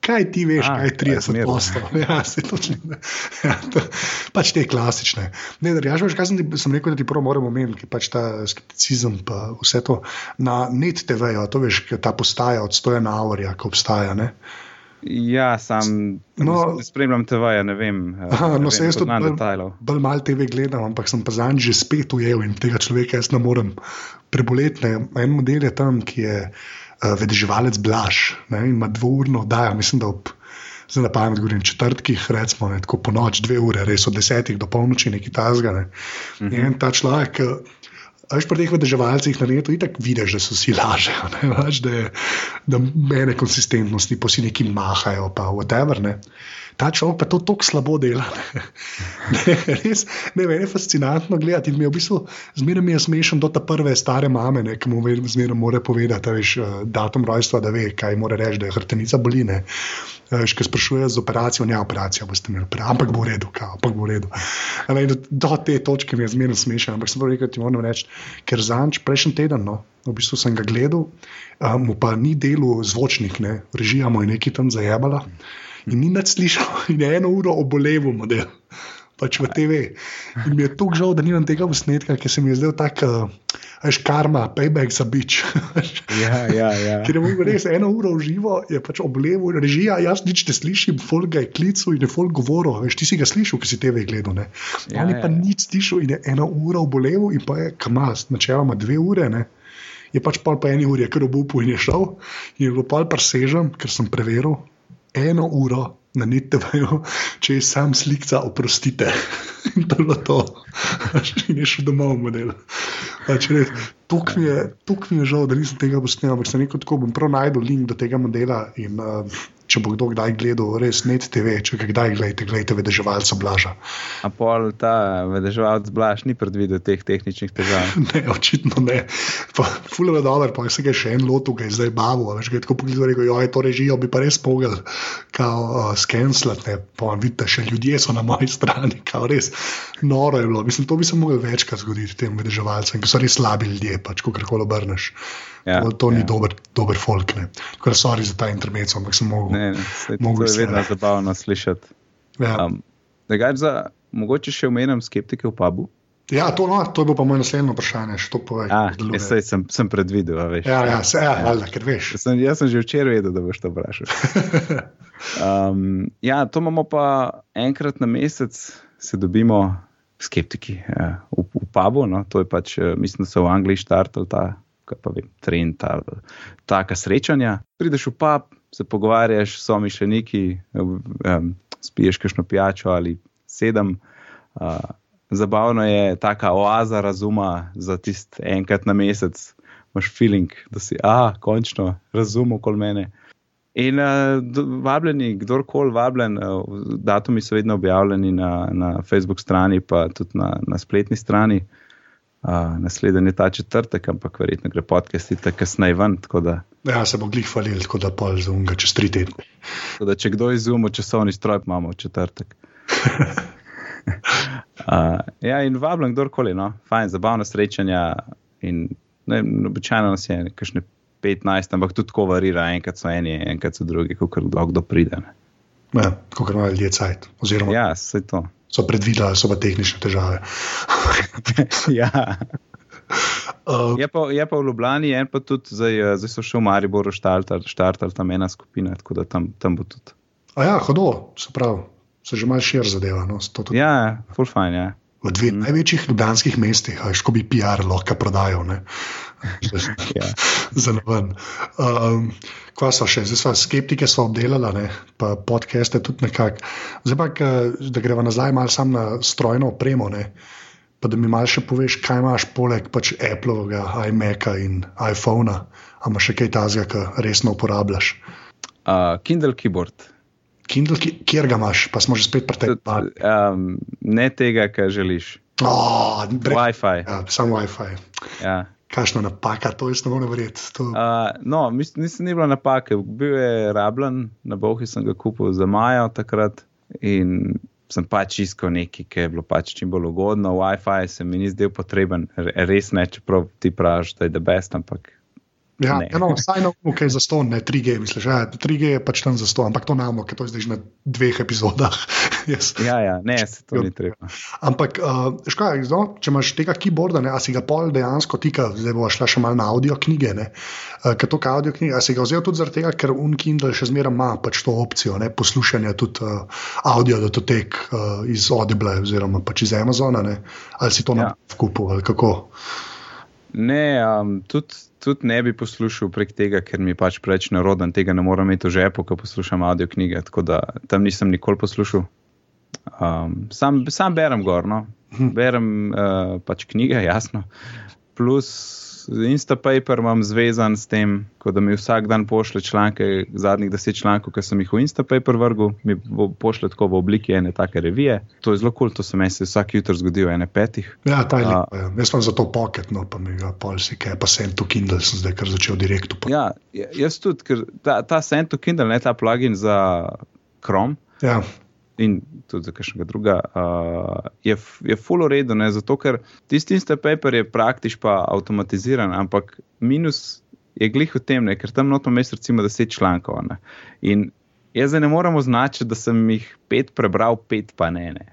Kaj ti veš, A, kaj je 30 posto? Ja, se točno. Ja, to, pač te klasične. Ne, da, ja, kaj sem, sem rekel, da ti prvo moramo omeniti, pač ta skepticizem pa vse to. Na net TV-ju, to veš, ta postaja od 100 na aurja, ko obstaja, ne? Ja, sam no, spremljam TV, ne vem. Eh, aha, ne no, vem, to znam detajlov. Bolj malo TV gledam, ampak sem pa za njim že spet ujel in tega človeka jaz ne morem preboleti. Ne. En model je tam, ki je uh, vedeživalec Blaž ne, in ima dvourno oddajo, mislim, da ob. Zdaj na pamet govorim četrtkih, recimo, ne, tako po noč, dve ure, res od desetih do polnoči, neki tasga. Ne. Uh -huh. In ta človek, Veš, pri teh vedeževalcih na netu tako vidiš, da so si laže, da, da mene konsistentnosti, pa si neki mahajo, pa whatever. Ne. Ta človek pa to tako slabo dela. Ne. Ne, res, ne, meni je fascinantno gledati. Mi je v bistvu zmeraj mi je smešen do te prve stare mame, ne, ki mu zmeraj mora povedati, veš, eh, datum rojstva, da ve, kaj mora reči, da je hrtenica boline. Veš, ki sprašuje z operacijo, ne operacijo, boste imeli, ampak bo v redu, kao, ampak bo v redu. Ne, do, do te točke mi je zmerno smešen, ampak sem rekel, ti moram reči, ker zanč prejšnji teden, no, v bistvu sem ga gledal, um, mu pa ni delo zvočnik, ne, režija mu je nekaj tam zajebala. In ni več slišal, in je eno uro oboleval model pač v TV. In mi je tako žal, da nimam tega posnetka, ker se mi je zdel tako, veš, karma, payback za bič. ja, ja, ja. Ker je bilo res eno uro v živo, je pač oblevo, režija, jaz nič ne slišim, folk ga je klical in je folk govoril, veš, ti si ga slišal, ki si TV gledal. Ja, Oni ja, pa nič slišal in je eno uro oblevo in pa je kamaz, načeloma dve ure. Ne? Je pač pol pa eni uri, ker obupu in je šel, in je bilo pol presežen, ker sem preveril, eno uro na NTV-ju, če je sam slikca, oprostite. In to je bilo to, je šel domov model. Pač Tuk mi, mi je žal, da nisem tega posnel, ampak sem rekel, tako bom prav najdel link do tega modela. In, uh, če bo kdo kdaj gledal, res net TV, če kdaj gledate, gledajte vedeževalca Blaža. A pol ta vedeževalc Blaž ni predvidel teh tehničnih težav? ne, očitno ne. Fulano je dobro, pa se ga še en lotu, ki je zdaj bavo. Veš, ga je tako pogledal, rekel, joj, to režijo bi pa res mogel, kao uh, skenslati, pa vidite, še ljudje so na moji strani, kao res noro je bilo. Mislim, to bi se mogel večkrat zgoditi tem vedeževalcem, ki so res slabi ljudje, pač, ko karkoli obrneš. Ja, to, to ja. ni dober, dober folk. Tako da, sorry za ta intermezzo, ampak sem mogel. Ne, ne, se, to je vedno zabavno slišati. Ja. Um, za, mogoče še omenjam skeptike v pubu. Ja, to, no, to je bilo pa moje naslednje vprašanje. Ah, jaz sem, sem predvidel, veš. Ja, ja, se, ja, ja. ker veš. Jaz sem, jaz sem že včeraj vedel, da boš to vprašal. um, ja, to imamo pa enkrat na mesec, se dobimo skeptiki ja, v, v pubu. No, to je pač, eh, mislim, da so v Angliji štartali ta, pa vem, trend, ta, taka srečanja. Prideš v pub, se pogovarjaš, so mišljeniki, um, spiješ kakšno pijačo ali sedem. Uh, zabavno je ta oaza razuma za tisti enkrat na mesec, imaš feeling, da si, ah, končno razumem okoli mene. In uh, vabljeni, kdorkoli vabljen, uh, datumi so vedno objavljeni na, na Facebook strani, pa tudi na, na spletni strani. Uh, naslednji je ta četrtek, ampak verjetno gre podcast tako kasneje ven. Da, ja, se bo glih falil, tako da pol za unga čez tri tedne. Da, če kdo izumil časovni stroj, imamo četrtek. uh, ja, in vabim kdorkoli, no, fajn, zabavna srečanja. In, ne, običajno nas je nekaj 15, ampak tudi tako varira, enkrat so eni, enkrat so drugi, kot kdo pride. Ne. Ja, kot imajo ljudje cajt. Oziroma, ja, se to. So predvideli, so pa tehnične težave. ja. Uh, je, pa, je pa v Ljubljani, en pa tudi zdaj, eh, zdaj so še v Mariboru štartali tam ena skupina, tako da tam, tam bo tudi. A ja, hodo, se pravi se že malo šir zadeva. No, ja, full fine. Ja. V dveh mm. največjih ljubljanskih mestih, ajš, ko bi PR lahko prodajal. Ja. Za noben. Um, kva so še, zdaj smo skeptike smo obdelali, pa podcaste tudi nekako. Zdaj pa, da gremo nazaj malo sam na strojno opremo. Ne? Pa da mi malo še poveš, kaj imaš poleg pač Apple'ovega, iMaca in iPhona, ali imaš še kaj tazga, kar resno uporabljaš. Uh, Kindle keyboard. Kindle, kjer ga imaš, pa smo že spet pri tem. Um, ne tega, kar želiš. Oh, Wi-Fi. Ja, samo Wi-Fi. Ja. Kakšno napaka, to samo ne verjeti. To... Uh, no, mislim, nisem bila napaka, bil je rabljen, na bohu sem ga kupil za majo takrat in sem pač iskal nekaj, ki je bilo pač čim bolj ugodno. Wi-Fi se mi ni zdel potreben, res ne, čeprav ti praviš, da je the best, ampak Ja, eno, vsaj na umu, ki je za to, ne 3G, misliš, ja, 3G je pač tam za to, ampak to namo, ker to je zdaj že na dveh epizodah. yes. Ja, ja, ne, se to ni treba. Ampak, uh, škaj, no, če imaš tega keyboarda, ne, a si ga pol dejansko tika, zdaj bo šla še malo na audio knjige, ne, uh, ker to audio knjige, a si ga vzel tudi zaradi tega, ker Unkindle še zmeraj ima pač to opcijo, ne, poslušanja tudi uh, audio datotek uh, iz Audible oziroma pač iz Amazona, ne, ali si to ja. na kupu, ali kako. Ne, um, tudi tudi ne bi poslušal prek tega, ker mi pač preveč neroden, tega ne morem imeti v žepu, ko poslušam audio knjige. Tako da tam nisem nikoli poslušal. Um, sam, sam berem gor, no. Berem uh, pač knjige, jasno. Plus Instapaper imam zvezan s tem, da mi vsak dan pošlje članke, zadnjih deset člankov, ki sem jih v Instapaper vrgel, mi pošlje tako v obliki ene take revije. To je zelo kul, cool, to se mi se vsak jutr zgodi v ene petih. Ja, ta je lepo. Ja. Jaz sem za to pocket, no pa mi ga polsi, kaj pa sem tu Kindle, sem zdaj kar začel direktno. Ja, jaz tudi, ker ta, ta sem tu Kindle, ne ta plugin za Chrome. Ja in tudi za kakšnega druga, uh, je, je full uredu, zato ker tisti iste paper je praktično pa avtomatiziran, ampak minus je glih v tem, ne, ker tam noto mest recimo deset člankov. Ne, in Jaz ne morem označiti, da sem jih pet prebral, pet pa ne. ne.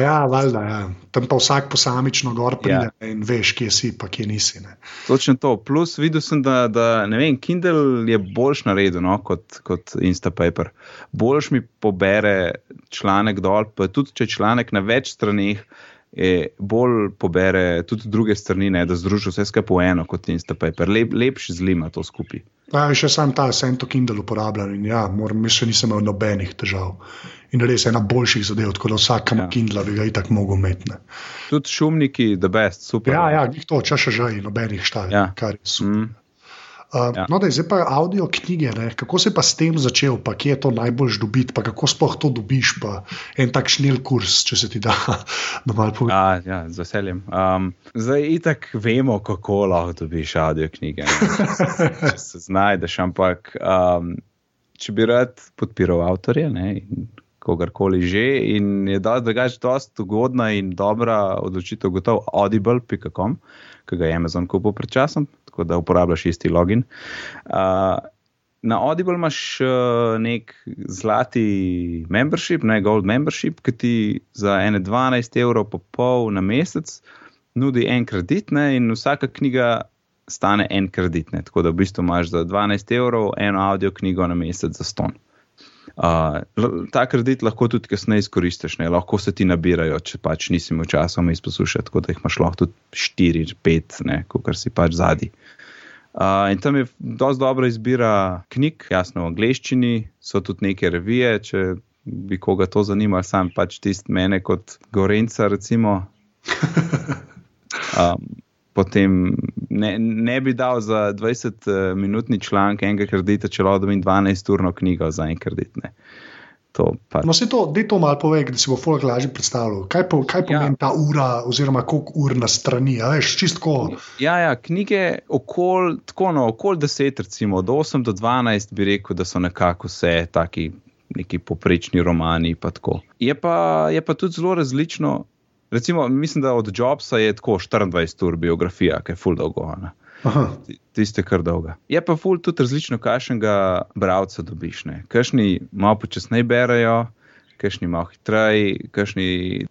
Ja, valjda, ja. Tam pa vsak posamično gor pride ja. in veš, kje si, pa kje nisi. Ne. Točno to. Plus videl sem, da, da vem, Kindle je boljš naredil no, kot, kot Instapaper. Boljš mi pobere članek dol, pa tudi če članek na več stranih. Bolj pobere tudi druge strani, ne, da združi vse skupaj v eno, kot Instapaper. Lep, lepši zlima to skupaj. Ja, še sam ta Sento Kindle uporabljam in ja, moram da nisem imel nobenih težav. In res je ena boljših zadev, tako da vsakam ja. Kindle bi ga itak mogel imeti. Tudi šumniki, the best, super. Ja, ja, to če še že in nobenih štal, ja. kar je super. Mm. Uh, ja. No, da je zdaj pa avdio knjige, ne? kako se pa s tem začel, pa kje je to najbolj dobiti, pa kako sploh to dobiš, pa en tak šnil kurs, če se ti da, da malo poveš. Ja, ja, z veseljem. Um, zdaj itak vemo, kako lahko dobiš avdio knjige. če se znajdeš, ampak um, če bi rad podpiral avtorje, ne, kogarkoli že, in je da drugače dosta ugodna in dobra odločitev, gotovo audible.com, ki ga je Amazon kupil pred časom tako da uporabljaš isti login. Uh, na Audible imaš uh, nek zlati membership, ne gold membership, ki ti za ene 12 evrov po pol na mesec nudi en kredit ne, in vsaka knjiga stane en kredit. Ne, tako da v bistvu imaš za 12 evrov eno audio knjigo na mesec za ston. Uh, ta kredit lahko tudi kasneje izkoristiš, ne? lahko se ti nabirajo, če pač nisi imel časa vmes poslušati, tako da jih imaš lahko tudi 4, 5, kot si pač zadnji. Uh, in tam je dosti dobra izbira knjig, jasno v angleščini, so tudi neke revije, če bi koga to zanimalo, sam pač tisti mene kot Gorenca, recimo. Um, potem ne, ne bi dal za 20-minutni članek enega kredita, če lahko dobim 12-urno knjigo za en kredit. Ne. To pač. No, se to, da to malo pove, da si bo folk lažje predstavljal. Kaj, po, kaj pomeni ja. ta ura, oziroma koliko ur na strani, a veš, čistko. Ja, ja, knjige okoli no, okol 10, recimo od 8 do 12, bi rekel, da so nekako vse taki. Neki poprečni romani. Pa je, pa, je pa tudi zelo različno, Recimo, mislim, da od Jobsa je tako 24 ur biografija, ki je full dolgo. Tiste, kar dolga. Je pa full tudi različno, kakšnega bralca dobiš. Kajšni malo počasneje berajo, kajšni malo hitreje, kajšni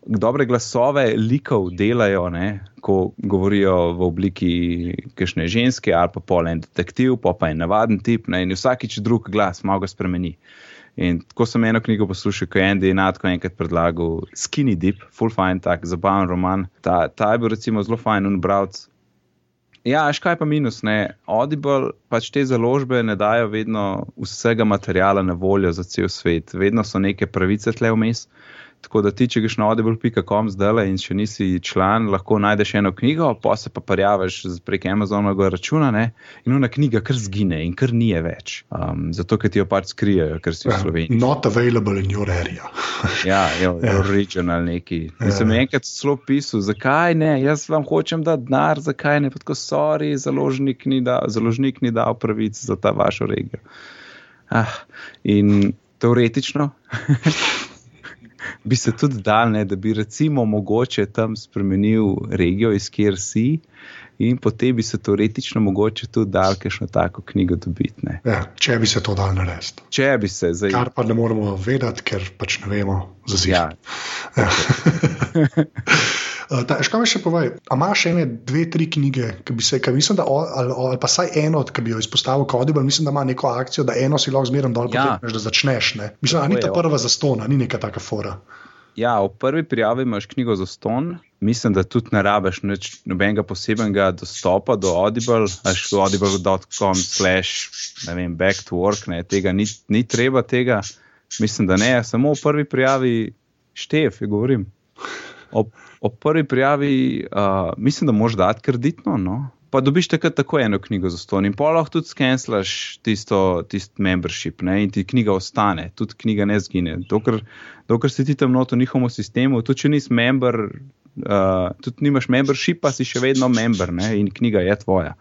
dobre glasove likov delajo, ne? ko govorijo v obliki kakšne ženske ali pa pol en detektiv, pa pa en navaden tip ne? in vsakič drug glas malo ga spremeni. In tako sem eno knjigo poslušal, ko je Andy Natko enkrat predlagal Skinny Deep, full fine, tak zabaven roman. Ta, ta je bil recimo zelo fajn in bralc. Ja, škaj pa minus, ne. Audible pač te založbe ne dajo vedno vsega materijala na voljo za cel svet, vedno so neke pravice tle vmes. Tako da ti, če greš na audible.com zdaj in še nisi član, lahko najdeš eno knjigo, pa se pa parjavaš prek Amazonovega računa ne? in ona knjiga kar zgine in kar ni več. Um, zato, ker ti jo pač skrijejo, ker si v ja, Sloveniji. Not available in your area. ja, jo, ja. original neki. Ja. Sem enkrat celo pisal, zakaj ne, jaz vam hočem dati denar, zakaj ne, pa tako sorry, založnik ni dal, založnik ni dal pravic za ta vašo regijo. Ah, in teoretično. bi se tudi dal, ne, da bi recimo mogoče tam spremenil regijo, iz kjer si, in potem bi se teoretično mogoče tudi dal, kakšno tako knjigo dobiti. Ja, če bi se to dal narediti. Če bi se. Zdaj... Kar pa ne moramo vedeti, ker pač ne vemo za zid. Ja. ja. Škoda mi še povej, a imaš ene, dve, tri knjige, ki bi se, ki mislim, da, ali, ali pa vsaj eno, ki bi jo izpostavil kot Audible, mislim, da ima neko akcijo, da eno si lahko zmeraj dol, ja. potem, da začneš. Ne? Mislim, da ni ta prva za ston, ni neka taka fora. Ja, v prvi prijavi imaš knjigo za ston, mislim, da tudi ne rabiš nobenega posebnega dostopa do Audible, až audible.com, slash, ne vem, back to work, ne, tega ni, ni treba tega. Mislim, da ne, samo v prvi prijavi štef, govorim. Ob o prvi prijavi, uh, mislim, da moraš dati kreditno, no? pa dobiš takrat tako eno knjigo za ston in pa lahko tudi skenslaš tisto, tisto membership ne? in ti knjiga ostane, tudi knjiga ne zgine. Dokler, dokler si ti tam noto v njihovem sistemu, tudi če nisi member, uh, tudi nimaš membership, pa si še vedno member ne? in knjiga je tvoja.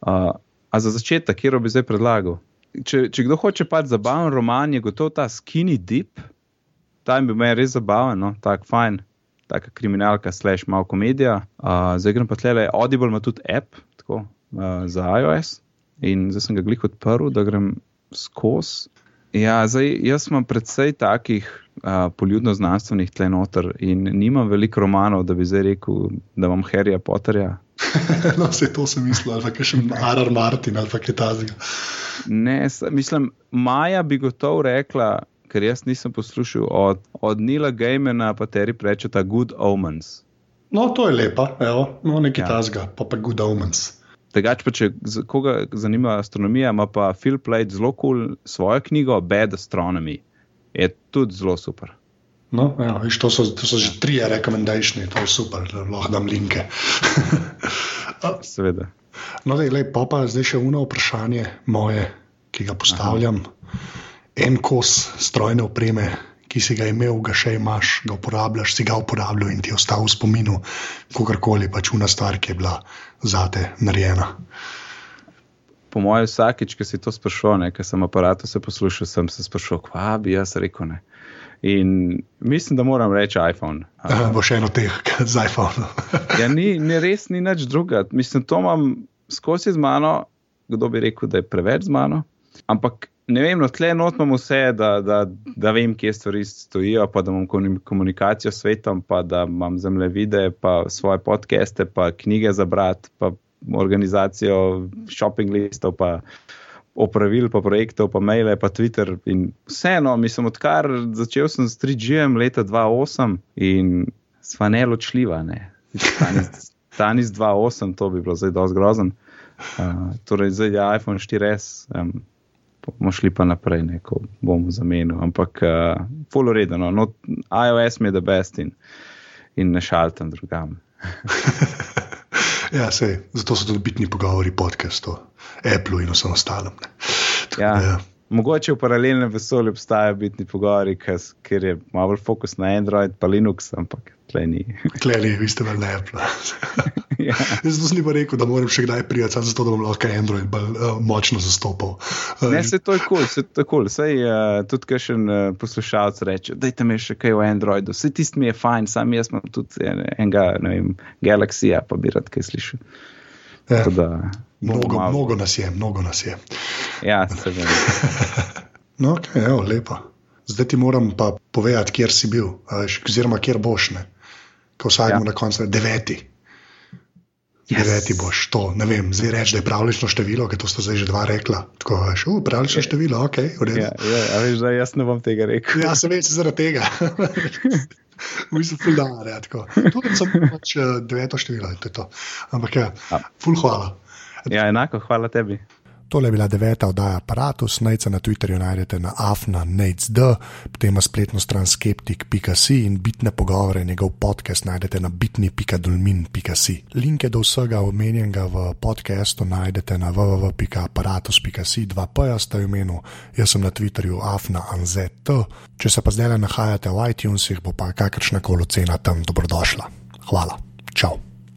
Uh, a za začetek, kjer bi zdaj predlagal? Če, če kdo hoče pač zabaven roman, je gotovo ta skinny dip, ta bi bil res zabaven, no? tako fajn taka kriminalka, slash malo komedija. Uh, zdaj grem pa tle, Audible ima tudi app tako, uh, za iOS in zdaj sem ga glih odprl, da grem skozi. Ja, zdaj, jaz imam predvsej takih uh, poljudno-znanstvenih tle noter in nimam veliko romanov, da bi zdaj rekel, da imam Harryja Potterja. no, vse to sem mislil, ali pa še Arar Martin ali pa kaj takega. Ne, mislim, Maja bi gotovo rekla, ker jaz nisem poslušal od, od Nila Gejmena, pa teri preče ta Good Omens. No, to je lepa, evo, no, nekaj ja. tasga, pa pa Good Omens. Tegač pa, če koga zanima astronomija, ima pa Phil Plate zelo kul cool svojo knjigo Bad Astronomy. Je tudi zelo super. No, viš, to, so, to so že tri rekomendacije, to je super, da lahko dam linke. Seveda. No, da je lepo, pa zdaj še uno vprašanje moje, ki ga postavljam. Aha en kos strojne opreme, ki si ga imel, ga še imaš, ga uporabljaš, si ga uporabljal in ti je ostal v spominu, kakorkoli pač una stvar, ki je bila zate narejena. Po mojem, vsakič, ki si to sprašoval, ker sem aparatu se poslušal, sem se sprašoval, kva bi jaz rekel. Ne. In mislim, da moram reči iPhone. Uh, bo še eno teh z iPhone. ja, ni, ni res, ni nič druga. Mislim, to imam skozi z mano, kdo bi rekel, da je preveč z mano. Ampak ne vem, no, tle notmam vse, da, da, da vem, kje stvari stojijo, pa da imam komunikacijo s svetom, pa da imam zemljevide, pa svoje podcaste, pa knjige za brat, pa organizacijo shopping listov, pa opravil, pa projektov, pa maile, pa Twitter. In vseeno, mislim, odkar začel sem s 3G-jem leta 2008 in sva ne ločljiva, ne. Tanis 2.8, to bi bilo zdaj dosti grozen. Uh, torej, zdaj je iPhone 4S, um, bomo šli pa naprej, neko bomo zamenjali. Ampak, uh, full uredno, no, iOS mi je the best in, in ne šaltam drugam. ja, sej, zato so tudi bitni pogovori podcastov, Apple in vsem ostalim. Ja. Ja. Mogoče v paralelnem vesolju obstajajo bitni pogovori, ker je malo fokus na Android in Linux, ampak tleni. Tleni, vi ste vel ne Apple. ja. Zato sem pa rekel, da moram še kdaj prijeti, zato da bom lahko Android bolj uh, močno zastopal. Uh, ne, se to je kul, cool, se to je kul. Cool. Sej uh, tudi, kaj še uh, poslušalec reče, dajte mi še kaj o Androidu. Vse tisti mi je fajn, sam jaz imam tudi enega, ne vem, Galaxija, pa bi rad kaj slišal. Ja. Mnogo, mnogo nas je, mnogo nas je. Ja, se vem. no, okay, evo, lepo. Zdaj ti moram pa povedati, kjer si bil, oziroma kjer boš. Ne? Ko vsakmo ja. na koncu, deveti. Yes. Deveti boš to, ne vem, zdaj reči, da je pravlično število, ker to sta zdaj že dva rekla. Tako veš, uh, pravlično ja. število, ok. Ja, ja, a veš, da jaz ne bom tega rekel. ja, se veš, zaradi tega. V bistvu, ful da, ne, tako. Tudi sem pač uh, deveto število, to je to. Ampak ja, ja. ful hvala. Ja, enako, hvala tebi. Tole je bila deveta oddaja Apparatus, najca na Twitterju najdete na afna.nec.d, potem ima spletno stran skeptik.c in bitne pogovore, njegov podcast najdete na bitni.dolmin.c. Linke do vsega omenjenega v podkastu najdete na www.apparatus.c, dva pa sta imenu, jaz sem na Twitterju afna.nz.t. Če se pa zdaj le nahajate v iTunesih, bo pa kakršna koli cena tam dobrodošla. Hvala, čau!